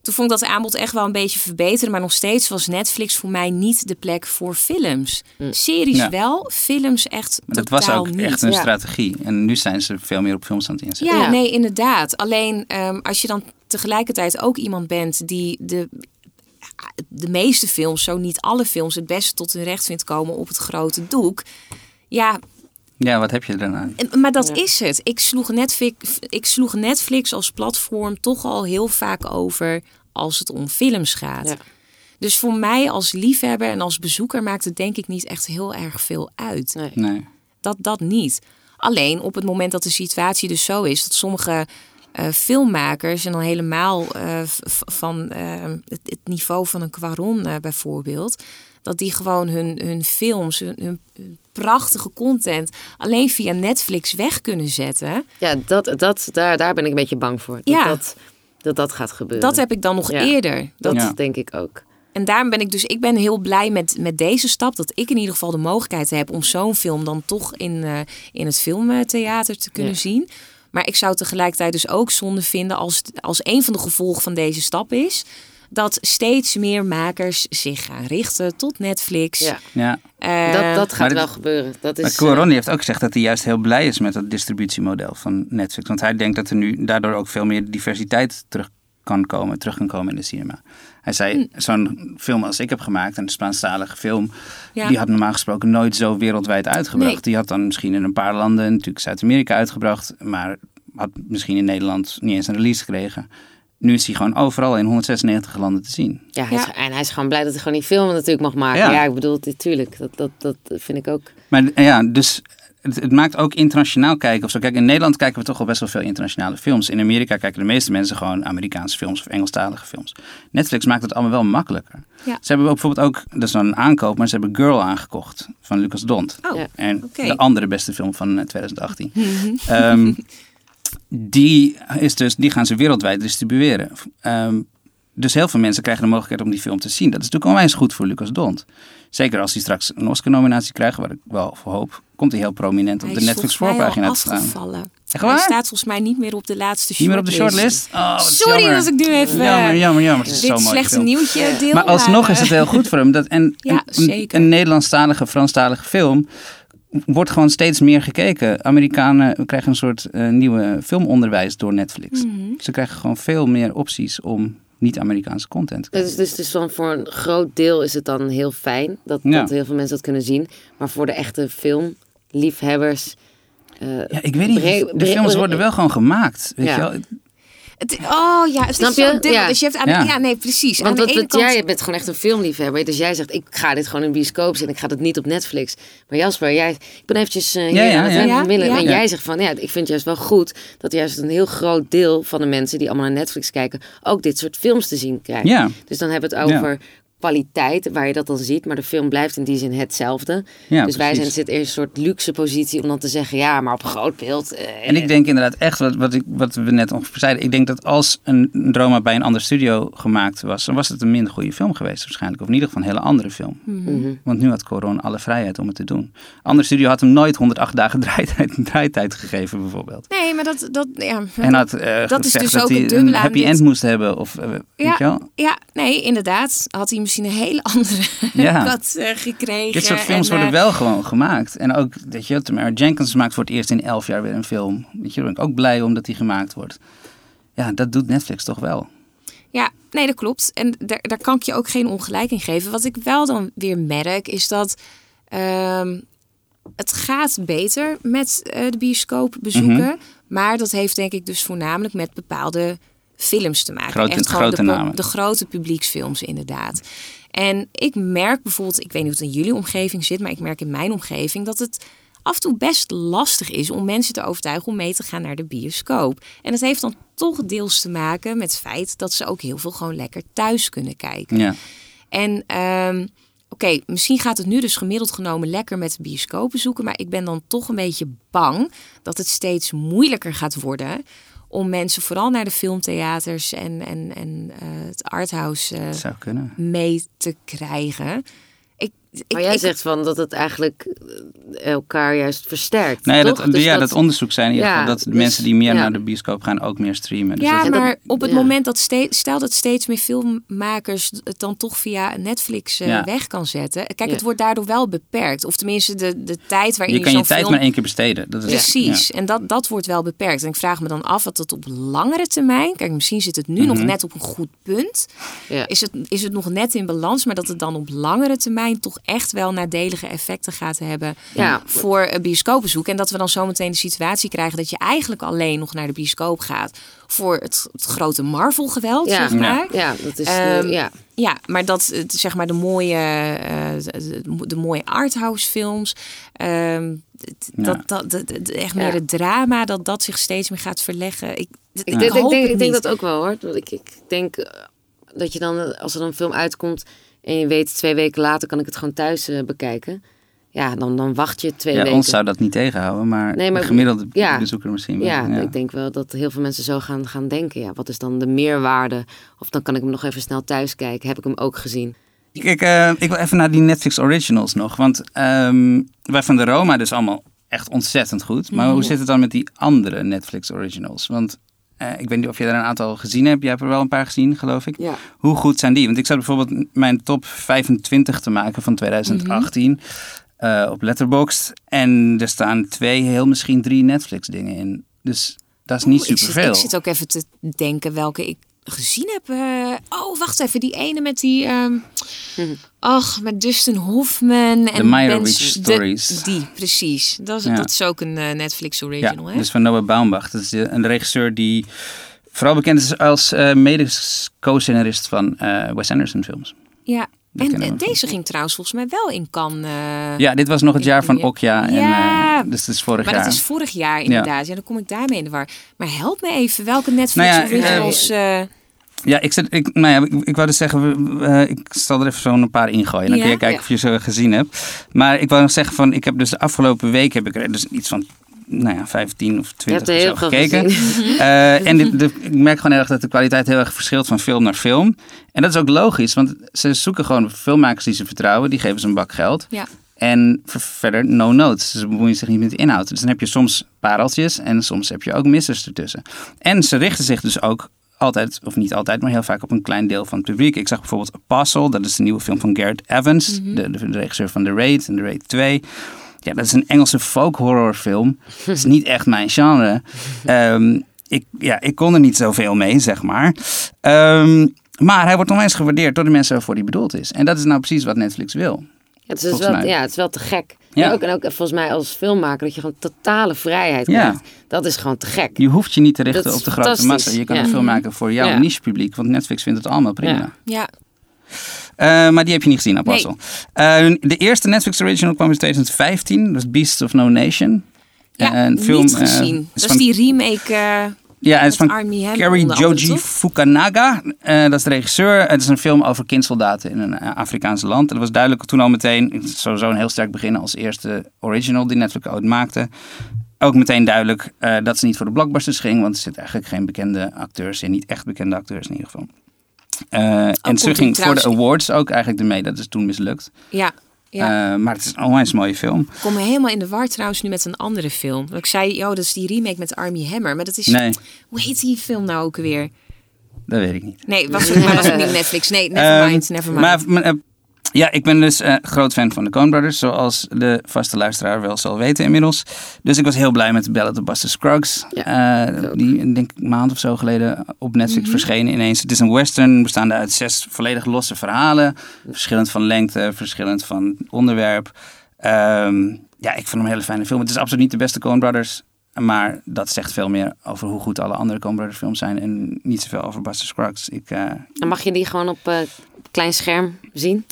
toen vond ik dat aanbod echt wel een beetje verbeteren. Maar nog steeds was Netflix voor mij niet de plek voor films. Series Ja. wel, films echt Maar dat was ook niet. echt een Ja. strategie. En nu zijn ze veel meer op films aan het inzetten. Ja, Ja. nee, inderdaad. Alleen ehm, als je dan tegelijkertijd ook iemand bent die de, de meeste films, zo niet alle films, het beste tot hun recht vindt komen op het grote doek. Ja, Ja, wat heb je daarna? en- maar dat Ja. is het. Ik sloeg, Netflix, ik sloeg Netflix als platform toch al heel vaak over als het om films gaat. Ja. Dus voor mij als liefhebber en als bezoeker maakt het denk ik niet echt heel erg veel uit. Nee. Nee. Dat, dat niet. Alleen op het moment dat de situatie dus zo is dat sommige eh, filmmakers en dan helemaal eh, van eh, het, het niveau van een Quaron bijvoorbeeld, dat die gewoon hun, hun films, hun, prachtige content alleen via Netflix weg kunnen zetten. Ja, dat, dat, daar, daar ben ik een beetje bang voor. Dat Ja. dat, dat, dat gaat gebeuren. Dat heb ik dan nog Ja. eerder. Dat Ja. denk ik ook. En daarom ben ik dus, ik ben heel blij met, met deze stap. Dat ik in ieder geval de mogelijkheid heb om zo'n film dan toch in, eh, in het filmtheater te kunnen Ja. zien. Maar ik zou tegelijkertijd dus ook zonde vinden als, als een van de gevolgen van deze stap is. Dat steeds meer makers zich gaan richten tot Netflix. Ja. Ja. Eh, Dat, dat maar gaat dit- wel gebeuren. Dat Maar is, Cuarón eh, heeft ook gezegd dat hij juist heel blij is met dat distributiemodel van Netflix. Want hij denkt dat er nu daardoor ook veel meer diversiteit terug kan komen, terug kan komen in de cinema. Hij zei, zo'n film als ik heb gemaakt, een Spaanstalige film, Ja. die had normaal gesproken nooit zo wereldwijd uitgebracht. Nee. Die had dan misschien in een paar landen, natuurlijk Zuid-Amerika uitgebracht, maar had misschien in Nederland niet eens een release gekregen. Nu is hij gewoon overal in 196 landen te zien. ja, hij is- Ja. en hij is gewoon blij dat hij gewoon die film natuurlijk mag maken. Ja. Ja, ik bedoel, natuurlijk. Dat, dat, dat vind ik ook. Maar ja, dus het, het maakt ook internationaal kijken of zo. Kijk, in Nederland kijken we toch al best wel veel internationale films. In Amerika kijken de meeste mensen gewoon Amerikaanse films of Engelstalige films. Netflix maakt het allemaal wel makkelijker. Ja. Ze hebben bijvoorbeeld ook, dat is dan een aankoop, maar ze hebben Girl aangekocht van Lucas Dont. Oh, Ja. En de andere beste film van eh, 2018. Ehm, die, is dus, die gaan ze wereldwijd distribueren. Ehm, dus heel veel mensen krijgen de mogelijkheid om die film te zien. Dat is natuurlijk onwijs goed voor Lucas Dont. Zeker als hij straks een Oscar-nominatie krijgt, waar ik wel voor hoop, komt hij heel prominent op hij de Netflix voorpagina te staan. afgevallen. Echt Hij waar? staat volgens mij niet meer op de laatste Niet meer op de shortlist? Oh, Sorry jammer. dat ik nu even Jammer, jammer, jammer. Het is dit mooie slechte film. nieuwtje deel. Maar alsnog is het eh, heel goed voor hem. Dat, en Ja, een, zeker. een Nederlandstalige, Franstalige film wordt gewoon steeds meer gekeken. Amerikanen krijgen een soort eh, nieuwe filmonderwijs door Netflix. Mhm. Ze krijgen gewoon veel meer opties om niet-Amerikaanse content te kijken. Dus, dus, dus dan voor een groot deel is het dan heel fijn dat, Ja. dat heel veel mensen dat kunnen zien. Maar voor de echte filmliefhebbers. eh, Ja, ik weet niet. De films worden wel gewoon gemaakt. Weet Ja. je wel? Het, oh ja, het Snap is zo je? dubbel. Ja. Dus je hebt aan de- Ja. ja. nee, precies. Want aan de wat, ene wat kant, jij bent gewoon echt een filmliefhebber. Dus jij zegt, ik ga dit gewoon in bioscoop zien. Ik ga het niet op Netflix. Maar Jasper, jij, ik ben eventjes eh, hier Ja, ja, ja. En Ja. jij zegt van, ja, ik vind het juist wel goed... dat juist een heel groot deel van de mensen die allemaal naar Netflix kijken... ook dit soort films te zien krijgen. Ja. Dus dan hebben we het over kwaliteit, waar je dat dan ziet. Maar de film blijft in die zin hetzelfde. Ja, dus wij zijn zitten in een soort luxe positie om dan te zeggen... ja, maar op groot beeld... eh, En ik denk inderdaad echt, wat, wat, ik, wat we net ongeveer zeiden, ik denk dat als een drama bij een ander studio gemaakt was, dan was het een minder goede film geweest waarschijnlijk. Of in ieder geval een hele andere film. mhm. Want nu had Coron alle vrijheid om het te doen. Ander studio had hem nooit 108 dagen draaitijd, draaitijd gegeven bijvoorbeeld. Nee, maar dat, dat ja. En had eh, Dat is dus dat ook een aan happy dit. end moest hebben. Of, weet je wel? Ja, nee, inderdaad. Had hij misschien een hele andere Ja. kat eh, gekregen. Dit soort films en, worden wel gewoon gemaakt. En ook, weet je, Tamara Jenkins maakt voor het eerst in elf jaar weer een film. Weet je, daar ben ik ook blij om dat die gemaakt wordt. Ja, dat doet Netflix toch wel. Ja, nee, dat klopt. En daar, daar kan ik je ook geen ongelijk in geven. Wat ik wel dan weer merk, is dat ehm, het gaat beter met de bioscoopbezoeken. Mhm. Maar dat heeft denk ik dus voornamelijk met bepaalde films te maken. Grote- Echt gewoon grote de, namen. de grote publieksfilms inderdaad. En ik merk bijvoorbeeld, ik weet niet hoe het in jullie omgeving zit, maar ik merk in mijn omgeving dat het af en toe best lastig is om mensen te overtuigen om mee te gaan naar de bioscoop. En dat heeft dan toch deels te maken met het feit dat ze ook heel veel gewoon lekker thuis kunnen kijken. Ja. En ehm, oké, misschien gaat het nu dus gemiddeld genomen lekker met de bioscoopbezoeken, maar ik ben dan toch een beetje bang dat het steeds moeilijker gaat worden om mensen vooral naar de filmtheaters en, en, en eh, het arthouse eh, mee te krijgen. Ik, ik, Maar jij ik- zegt van dat het eigenlijk eh, elkaar juist versterkt. Nee, toch? dat, Dus ja, dat, onderzoek zijn in ieder Ja, geval dat de dus- mensen die meer ja. naar de bioscoop gaan ook meer streamen. Dus ja, dat- dat- maar op het ja. moment dat steeds, stel dat steeds meer filmmakers het dan toch via Netflix eh, Ja. weg kan zetten. Kijk, Ja. het wordt daardoor wel beperkt. Of tenminste de, de tijd waarin je je, kan je tijd film... maar één keer besteden. Dat is, Precies, en dat, dat wordt wel beperkt. En ik vraag me dan af wat dat op langere termijn... Kijk, misschien zit het nu nog Mhm. net op een goed punt. Ja. Is, het, is het nog net in balans, maar dat het dan op langere termijn... toch echt wel nadelige effecten gaat hebben Ja. voor een bioscoopbezoek. En dat we dan zometeen de situatie krijgen... dat je eigenlijk alleen nog naar de bioscoop gaat... voor het, het grote Marvel-geweld, Ja. zeg maar. Ja, dat is. eh, Ehm, ja. Ja, maar dat het, zeg maar de mooie, eh, de, de mooie arthouse films, ehm, Ja. dat, dat, echt meer Ja. het drama, dat dat zich steeds meer gaat verleggen. Ik, Ik, ik, denk, ik, denk, het ik denk niet. dat ook wel hoor. Want ik, ik denk eh, dat je dan, eh, als er dan een film uitkomt en je weet twee weken later kan ik het gewoon thuis eh, bekijken. Ja, dan, dan wacht je twee Ja, weken. ons zou dat niet tegenhouden, maar, Nee, maar- de gemiddelde ja. bezoeker misschien wel. Ja, ik denk wel dat heel veel mensen zo gaan, gaan denken. Ja, wat is dan de meerwaarde? Of dan kan ik hem nog even snel thuis kijken. Heb ik hem ook gezien? Kijk, eh, ik wil even naar die Netflix originals nog. Want ehm, wij van de Roma dus allemaal echt ontzettend goed. Maar Mhm. hoe zit het dan met die andere Netflix originals? Want eh, ik weet niet of je er een aantal gezien hebt. Jij hebt er wel een paar gezien, geloof ik. Ja. Hoe goed zijn die? Want ik zat bijvoorbeeld mijn top 25 te maken van 2018 eh, op Letterboxd. En er staan twee, heel misschien drie Netflix dingen in. Dus dat is niet superveel. Ik zit ook even te denken welke ik gezien heb. eh, oh, wacht even, die ene met die... ehm, Ach, met Dustin Hoffman en The Meyerowitz de- Stories. die, precies. Dat is, Ja. dat is ook een eh, Netflix original, ja, hè? dus van Noah Baumbach. Dat is de- een regisseur die vooral bekend is als eh mede-co-scenarist van eh, Wes Anderson films. Ja. En deze ging trouwens volgens mij wel in Cannes. eh, Ja, dit was nog het jaar van Ja. Okja. En, Ja. eh, dus het is vorig Maar jaar. dat is vorig jaar inderdaad. Ja. dan kom ik daarmee in de war. Maar help me even, welke Netflix Nou ja, originals... eh, Ja, ik, zit, ik, nou ja, ik, ik wou dus zeggen, ik zal er even zo'n paar ingooien. Dan Ja? kun je kijken Ja. of je ze gezien hebt. Maar ik wou nog zeggen van, ik heb dus de afgelopen week heb ik er dus iets van, nou ja, 15 of Je 20 hebt er of heel zo gekeken. Eh, en dit- de- ik merk gewoon erg dat de kwaliteit heel erg verschilt van film naar film. En dat is ook logisch, want ze zoeken gewoon filmmakers die ze vertrouwen. Die geven ze een bak geld. ja. En ver- verder no notes. Ze bemoeien zich niet met de inhoud. Dus dan heb je soms pareltjes en soms heb je ook missers ertussen. En ze richten zich dus ook altijd, of niet altijd, maar heel vaak op een klein deel van het publiek. Ik zag bijvoorbeeld Apostle, dat is de nieuwe film van Garrett Evans, de, de, de regisseur van The Raid en The Raid 2. Ja, dat is een Engelse folk horrorfilm. Dat is niet echt mijn genre. Ehm, ik, ja, ik kon er niet zoveel mee, zeg maar. Ehm, maar hij wordt onwijs gewaardeerd door de mensen waarvoor hij bedoeld is. En dat is nou precies wat Netflix wil. Het is, dus wel, ja, het is wel te gek Ja. Ja. ook, en ook volgens mij als filmmaker dat je gewoon totale vrijheid Ja. krijgt. Dat is gewoon te gek. Je hoeft je niet te richten op de grote massa. Je kan Ja. een film maken voor jouw Ja. niche publiek. Want Netflix vindt het allemaal prima. Ja. Eh, maar die heb je niet gezien, Apostel. Eh, de eerste Netflix original kwam in 2015. Dat is Beasts of No Nation. Ja, Eh, een niet film, eh, gezien. is dat is die remake Ja, het is van Kerry Joji? Fukanaga. Dat is de regisseur. Het is een film over kindsoldaten in een Afrikaans land. En dat was duidelijk toen al meteen, sowieso een heel sterk begin als eerste original die Netflix ooit maakte. Ook meteen duidelijk dat ze niet voor de blockbusters ging, want er zitten eigenlijk geen bekende acteurs in. Niet echt bekende acteurs in ieder geval. Eh, en komt ze ging voor de awards ook eigenlijk ermee. Dat is toen mislukt. Ja. ja. Eh, maar het is een onwijs mooie film. Ik kom helemaal in de war trouwens nu met een andere film. Ik zei, joh, dat is die remake met Armie Hammer. Maar dat is... Nee, Hoe heet die film nou ook weer? dat weet ik niet. Nee, was ook, maar was ook niet Netflix. Nee, never mind, Ehm, never mind. Maar, maar, eh, ja, ik ben dus eh, groot fan van de Coen Brothers, zoals de vaste luisteraar wel zal weten inmiddels. Dus ik was heel blij met Ballad of Buster Scruggs. Ja, Eh, ik die, ik denk een maand of zo geleden op Netflix Mhm. verschenen ineens. Het is een western bestaande uit zes volledig losse verhalen. Verschillend van lengte, verschillend van onderwerp. Ehm, ja, ik vond hem een hele fijne film. Het is absoluut niet de beste Coen Brothers. Maar dat zegt veel meer over hoe goed alle andere Coen Brothers films zijn. En niet zoveel over Buster Scruggs. Ik, eh, En mag je die gewoon op klein scherm zien?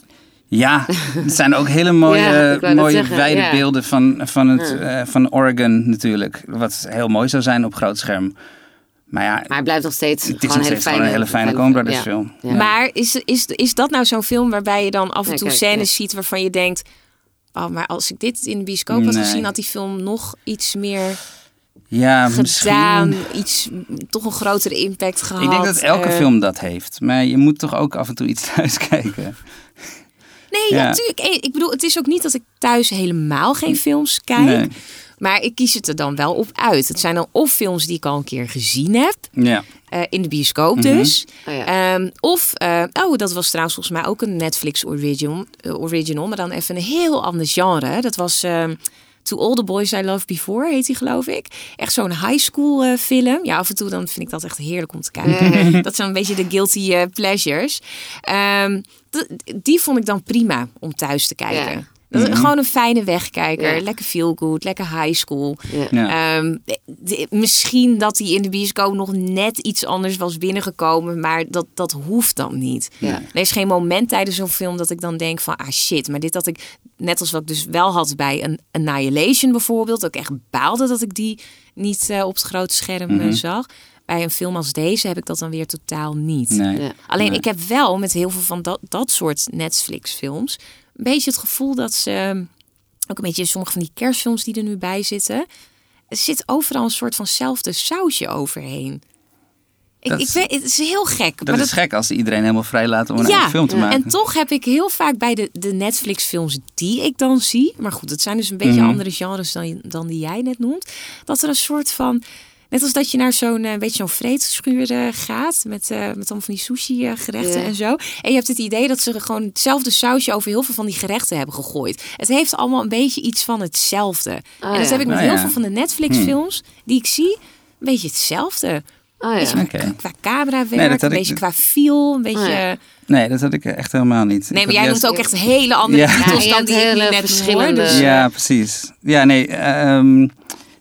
Ja, het zijn ook hele mooie, Ja, mooie wijde ja. beelden van, van, het, Ja. eh, van Oregon natuurlijk. Wat heel mooi zou zijn op groot scherm. Maar ja, Maar hij blijft nog steeds het is gewoon nog steeds gewoon fijne, een hele fijne Coen Brothers ja. film. Ja. Maar is, is, is dat nou zo'n film waarbij je dan af en Ja, toe kijk, scènes ja. ziet waarvan je denkt... Oh, maar als ik dit in de bioscoop had Nee. gezien, had die film nog iets meer Ja, gedaan. misschien. Iets, toch een grotere impact gehad. Ik denk dat elke Eh, film dat heeft. Maar je moet toch ook af en toe iets thuis kijken. Nee, ja. Natuurlijk. Eh, Ik bedoel, het is ook niet dat ik thuis helemaal geen films kijk. Nee. Maar ik kies het er dan wel op uit. Het zijn dan of films die ik al een keer gezien heb. Ja. eh, in de bioscoop Mhm. dus. Oh ja. Ehm, of, eh, oh, dat was trouwens volgens mij ook een Netflix original, original maar dan even een heel ander genre. Dat was ehm, To All the Boys I Loved Before, heet die geloof ik. Echt zo'n high school eh, film. Ja, af en toe dan vind ik dat echt heerlijk om te kijken. dat zijn een beetje de guilty eh, pleasures. Ehm, die vond ik dan prima om thuis te kijken. Dat is Mhm. gewoon een fijne wegkijker. Ja. Lekker feel good, lekker high school. Ja. Ehm, de- misschien dat hij in de bioscoop nog net iets anders was binnengekomen, maar dat, dat hoeft dan niet. Ja. Er is geen moment tijdens zo'n film dat ik dan denk van, ah shit, maar dit had ik, net als wat ik dus wel had bij een Annihilation bijvoorbeeld, dat ik echt baalde dat ik die niet eh, op het grote scherm eh, Mhm. zag. Bij een film als deze heb ik dat dan weer totaal niet. Nee. Ja. Alleen Nee. ik heb wel met heel veel van dat, dat soort Netflix-films een beetje het gevoel dat ze ook een beetje sommige van die kerstfilms die er nu bij zitten, er zit overal een soort vanzelfde sausje overheen. Ik, Dat ik is- weet, het is heel gek. Dat maar is gek als ze iedereen helemaal vrij laten om een film te ja. maken. en toch heb ik heel vaak bij de, de Netflix-films die ik dan zie, maar goed, het zijn dus een beetje Mhm. andere genres dan, dan die jij net noemt, dat er een soort van, net als dat je naar zo'n eh, beetje zo'n vreedschuur eh, gaat met, eh met allemaal van die sushi-gerechten Ja. en zo. En je hebt het idee dat ze gewoon hetzelfde sausje over heel veel van die gerechten hebben gegooid. Het heeft allemaal een beetje iets van hetzelfde. Oh, en dat ja. heb ik met Oh, heel ja. veel van de Netflix-films die ik zie, een beetje hetzelfde. Oh ja. Beetje qua- Nee, dat had een ik- beetje qua feel, een beetje... Oh ja. Nee, dat had ik echt helemaal niet. Nee, maar jij juist- noemt ook echt hele andere Ja. titels Ja, dan die hele net hoor. verschillende- Dus, Ja, precies. Ja, nee. ehm,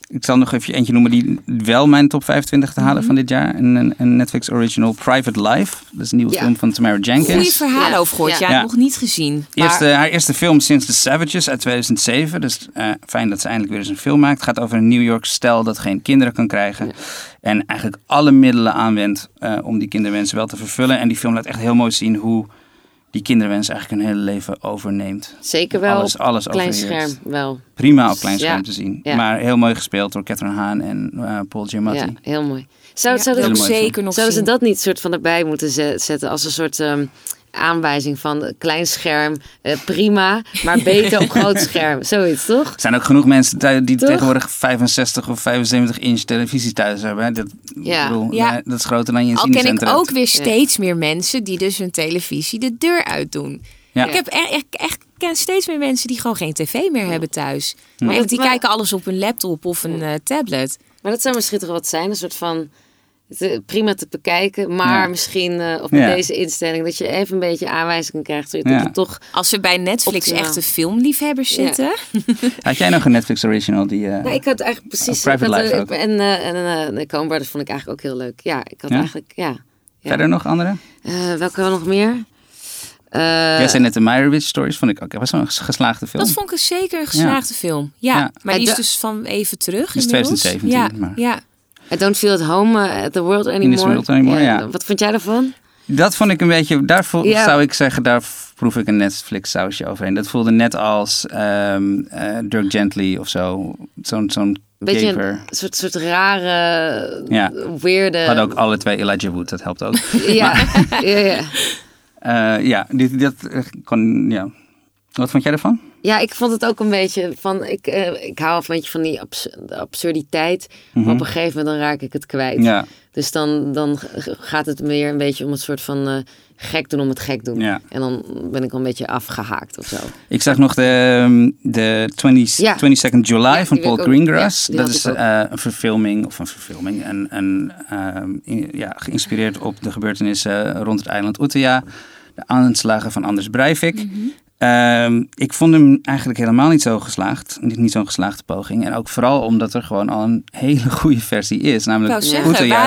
ik zal nog even eentje noemen die wel mijn top 25 te Mhm. halen van dit jaar. Een, een, Netflix original Private Life. Dat is een nieuwe Ja. film van Tamara Jenkins. Goeie verhalen Ja. over gehoord. Ja, Ja. nog niet gezien. Eerste, Maar, haar eerste film sinds The Savages uit 2007. Dus eh, fijn dat ze eindelijk weer eens een film maakt. Het gaat over een New York stel dat geen kinderen kan krijgen. En eigenlijk alle middelen aanwendt eh, om die kinderwensen wel te vervullen. En die film laat echt heel mooi zien hoe die kinderwens eigenlijk hun hele leven overneemt. Zeker wel alles, alles op klein scherm wel. Prima op klein scherm Ja. te zien. Ja. Maar heel mooi gespeeld door Catherine Haan en eh, Paul Giamatti. Ja, heel mooi. Zou, ja, dat, zeker nog zouden ze dat niet soort van erbij moeten ze- zetten als een soort ehm, aanwijzing van klein scherm, eh, prima, maar beter op groot scherm. Zoiets, toch? Er zijn ook genoeg mensen die Toch? tegenwoordig 65 of 75 inch televisie thuis hebben. hè. Dat, Ja. ik bedoel, Ja. nee, dat is groter dan je een Al ken ik ook weer steeds meer mensen die dus hun televisie de deur uitdoen. Ja. Ik heb echt, echt, echt ken steeds meer mensen die gewoon geen tv meer hebben thuis. Maar Echt, die kijken alles op een laptop of een eh, tablet. Maar dat zou misschien toch wat zijn, een soort van Is prima te bekijken, maar Ja. misschien uh, of met Ja. deze instelling dat je even een beetje aanwijzingen krijgt. Zodat Ja. je toch. Als we bij Netflix Optimaal. echte filmliefhebbers Ja. zitten. Had jij nog een Netflix original die... eh, Nou, ik had eigenlijk precies. Private ik had, Life eh, ook. En, eh, en eh, de Coen Brothers vond ik eigenlijk ook heel leuk. Ja, ik had Ja? eigenlijk. Ja. ja. Verder nog andere? Eh, welke nog meer? Eh, Jij zei net de Meyerowitz Stories, vond ik ook. Dat was wel een geslaagde film. Dat vond ik een zeker een geslaagde film. Ja, Ja. maar die is dus van even terug. is inmiddels. 2017, Ja, maar- ja. I don't feel at home eh, at the world anymore. world anymore, ja. Wat vond jij daarvan? Dat vond ik een beetje, daar Ja. zou ik zeggen, daar proef ik een Netflix sausje overheen. Dat voelde net als eh, Dirk Gently of zo. Zo'n zo'n Beetje een soort, soort rare, Ja. weirde. Hadden ook alle twee Elijah Wood, dat helpt ook. Ja, ja, ja. Eh, ja, dit, dit eh, kon, ja. Wat vond jij ervan? Ja, ik vond het ook een beetje van. Ik, eh, ik hou een beetje van die abs- absurditeit. Maar op een gegeven moment dan raak ik het kwijt. Mhm. Ja, Dus dan, dan gaat het meer een beetje om het soort van eh, gek doen om het gek doen. Ja. En dan ben ik al een beetje afgehaakt of zo. ik zag nog de, ehm, de 20, Ja. 22nd July Ja, van Paul Greengrass. dat is eh, een verfilming, of een verfilming, een, een, ehm, in- ja, geïnspireerd op de gebeurtenissen rond het eiland Utøya. De aanslagen van Anders Breivik. Mhm. Ehm, ik vond hem eigenlijk helemaal niet zo geslaagd. Niet, niet zo'n geslaagde poging. En ook vooral omdat er gewoon al een hele goede versie is. Namelijk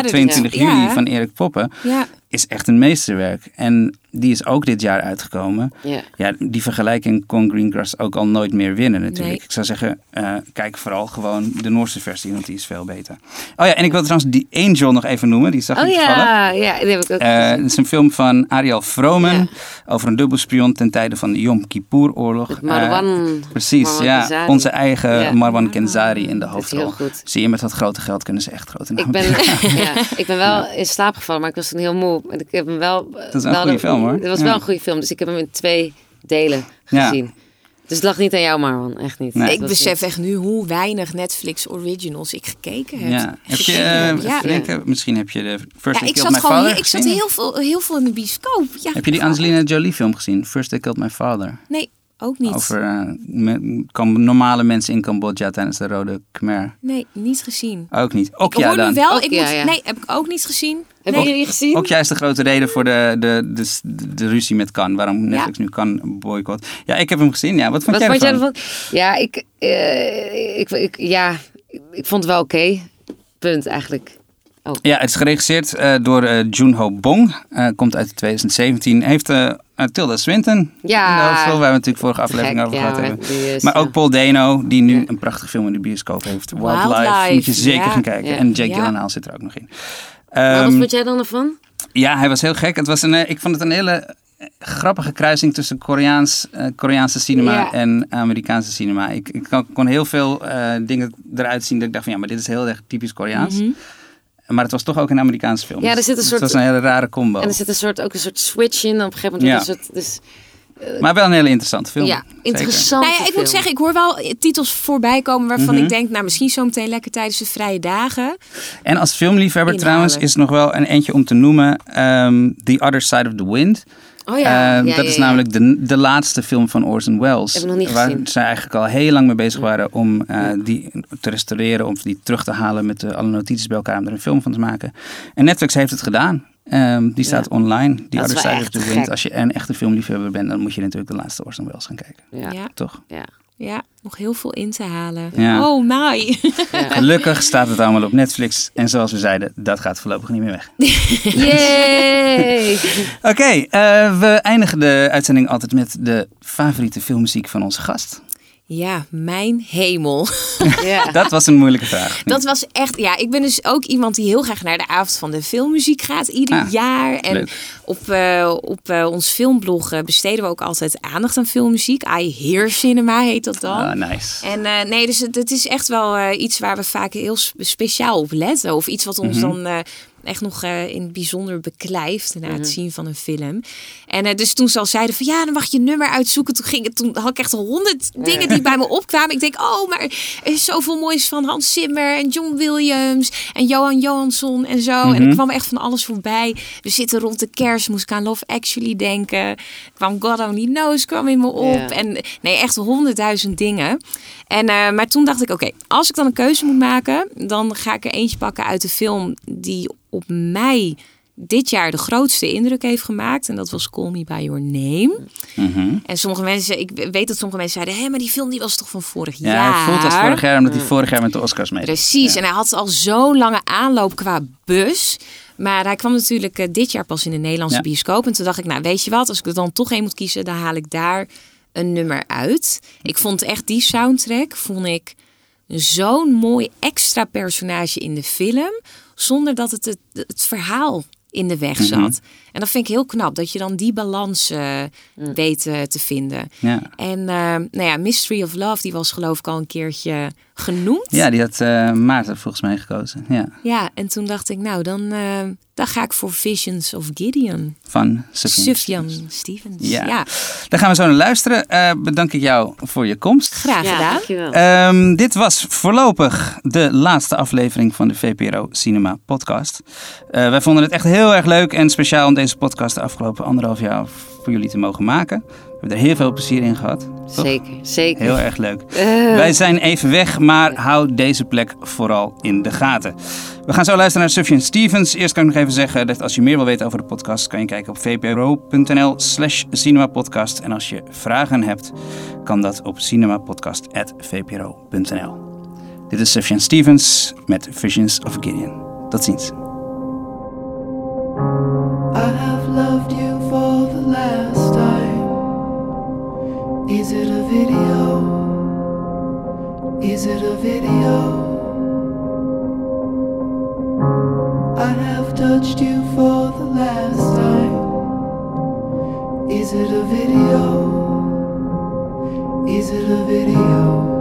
er- 22 ja. juli van Erik Poppen. ja. Is echt een meesterwerk. En die is ook dit jaar uitgekomen. Ja. Ja, die vergelijking kon Greengrass ook al nooit meer winnen natuurlijk. Nee. Ik zou zeggen, eh, kijk vooral gewoon de Noorse versie, want die is veel beter. Oh ja, en ik wil trouwens die Angel nog even noemen. Die zag Oh ik toevallig. ja, ja, die heb ik ook gezien. het is een film van Ariel Vromen Ja. over een dubbelspion ten tijde van de Yom Kippur-oorlog. Marwan. Eh, precies, Marwan ja. Kenzari. Onze eigen Ja. Marwan Kenzari in de Dat is hoofdrol. heel goed. Zie je, met dat grote geld kunnen ze echt grote Ik namen. ben, ja, ik ben wel in slaap gevallen, maar ik was toen heel moe. Ik heb hem wel. Dat is een goede film, hoor. Het was Ja. wel een goede film, dus ik heb hem in twee delen Ja. gezien. Dus het lag niet aan jou, Marwan. Echt niet. Nee. Ik besef echt nu hoe weinig Netflix originals ik gekeken heb. Ja. Heb je, eh, ja. denken, misschien heb je de First Ja, Killed zat My gewoon Father hier, ik zat heel veel, heel veel in de bioscoop. Ja, Heb je die Angelina Jolie film gezien? First They Killed My Father. Nee, ook niet. Over me- kam- normale mensen in Cambodja tijdens de Rode Khmer. Nee, niet gezien. Ook niet. Hoor nu dan. wel, Ook ik ja, moet, ja. nee, heb ik ook niet gezien. Heb nee. je gezien? Ook juist de grote reden voor de, de, de, de, de ruzie met Kan. Waarom Netflix nu kan boycott. Ja, ik heb hem gezien. Ja, wat vond Wat jij vond jij ervan? Ja, ik, eh, ik, ik, ja, ik vond het wel oké. Punt eigenlijk. Oh. Ja, het is geregisseerd eh, door eh Junho Bong. Eh, komt uit 2017. Heeft Tilda Swinton Ja. in de hoofdrol. Waar we natuurlijk vorige aflevering Gek, over ja, gehad hebben. is, Maar ja. ook Paul Dano, die nu een prachtige film in de bioscoop heeft. Wildlife, Wildlife. Moet je zeker gaan kijken. En Jake Ja. Gyllenhaal zit er ook nog in. Wat Ehm, vond jij dan ervan? Ja, hij was heel gek. Het was een, ik vond het een hele grappige kruising tussen Koreaans, eh, Koreaanse cinema Ja. en Amerikaanse cinema. Ik, ik kon, kon heel veel dingen eruit zien dat ik dacht van ja, maar dit is heel erg typisch Koreaans. Mhm. Maar het was toch ook een Amerikaanse film. Ja, er Dus zit een Het soort- was een hele rare combo. En er zit een soort, ook een soort switch in. Op een gegeven moment Ja. een soort... Dus, Maar wel een hele interessante film. ja, interessant. Nou ja, ik moet zeggen, ik hoor wel titels voorbij komen waarvan Mhm. ik denk, nou misschien zometeen lekker tijdens de vrije dagen. En als filmliefhebber Inhalen. trouwens is nog wel een eentje om te noemen. ehm, The Other Side of the Wind. Oh ja, Ehm, ja, dat ja, is namelijk de, de laatste film van Orson Welles. Heb ik nog niet waar gezien. zij eigenlijk al heel lang mee bezig waren om eh, die te restaureren. Of die terug te halen met eh, alle notities bij elkaar om er een film van te maken. En Netflix heeft het gedaan. Ehm, die staat Ja. online. Is Other Side of echt the Wind. Als je een echte filmliefhebber bent, dan moet je natuurlijk de laatste Orson Welles gaan kijken. Ja. Ja, Toch? ja. Ja, nog heel veel in te halen. Ja. Oh my. Gelukkig staat het allemaal op Netflix. En zoals we zeiden, dat gaat voorlopig niet meer weg. Yay! Oké, eh, we eindigen de uitzending altijd met de favoriete filmmuziek van onze gast. Ja, mijn hemel. ja. Dat was een moeilijke vraag. Dat was echt, ja, ik ben dus ook iemand die heel graag naar de avond van de filmmuziek gaat, ieder Ah, jaar. En leuk. op, eh, op eh, ons filmblog eh, besteden we ook altijd aandacht aan filmmuziek. I Hear Cinema heet dat dan. Ah, nice. En eh, nee, dus het, het is echt wel eh, iets waar we vaak heel spe- speciaal op letten. Of iets wat ons Mhm. dan eh, echt nog eh, in het bijzonder beklijft na Mhm. het zien van een film. En eh, dus toen ze al zeiden van ja, dan mag je een nummer uitzoeken. Toen, ging het, toen had ik echt honderd dingen die bij me opkwamen. Ik denk, oh, maar er is zoveel moois van Hans Zimmer en John Williams en Johan Johansson en zo. En Mhm. er kwam echt van alles voorbij. We zitten rond de kerst, moest ik aan Love Actually denken. Kwam God Only Knows, kwam in me op. En nee, echt honderdduizend dingen. En, eh, maar toen dacht ik, oké, als ik dan een keuze moet maken, dan ga ik er eentje pakken uit de film die op mij dit jaar de grootste indruk heeft gemaakt. En dat was Call Me By Your Name. Mhm. En sommige mensen, ik weet dat sommige mensen zeiden... hé, maar die film die was toch van vorig Ja, jaar? hij voelt als vorig jaar omdat hij vorig jaar met de Oscars mee. Precies, en hij had al zo'n lange aanloop qua bus. Maar hij kwam natuurlijk eh, dit jaar pas in de Nederlandse Ja. bioscoop. En toen dacht ik, nou weet je wat, als ik er dan toch één moet kiezen, dan haal ik daar een nummer uit. Ik vond echt die soundtrack, vond ik zo'n mooi extra personage in de film. Zonder dat het het, het verhaal in de weg zat. En dat vind ik heel knap, dat je dan die balans eh, weet eh, te vinden. Ja. En eh, nou ja, Mystery of Love, die was geloof ik al een keertje genoemd. Ja, die had eh, Maarten volgens mij gekozen. Ja. Ja, en toen dacht ik, nou, dan, eh, dan ga ik voor Visions of Gideon. Van Sufjan. Sufjan Stevens. Ja. Ja. Daar gaan we zo naar luisteren. Eh, bedank ik jou voor je komst. graag Ja, gedaan. dankjewel. Ehm, dit was voorlopig de laatste aflevering van de VPRO Cinema Podcast. Eh, wij vonden het echt heel erg leuk en speciaal om deze podcast de afgelopen anderhalf jaar voor jullie te mogen maken. We hebben er heel veel plezier in gehad. Toch? Zeker, zeker. Heel erg leuk. Eh, Wij zijn even weg, maar hou deze plek vooral in de gaten. We gaan zo luisteren naar Sufjan Stevens. Eerst kan ik nog even zeggen dat als je meer wil weten over de podcast, kan je kijken op vpro.nl slash cinemapodcast. En als je vragen hebt, kan dat op cinemapodcast.vpro.nl. Dit is Sufjan Stevens met Visions of Gideon. Tot ziens. I have loved you for the last time. Is it a video? Is it a video? I have touched you for the last time. Is it a video? Is it a video?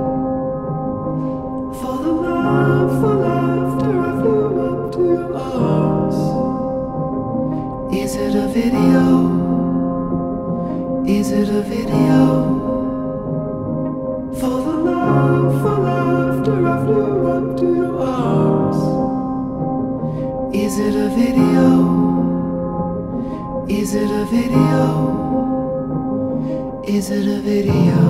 Is it a video?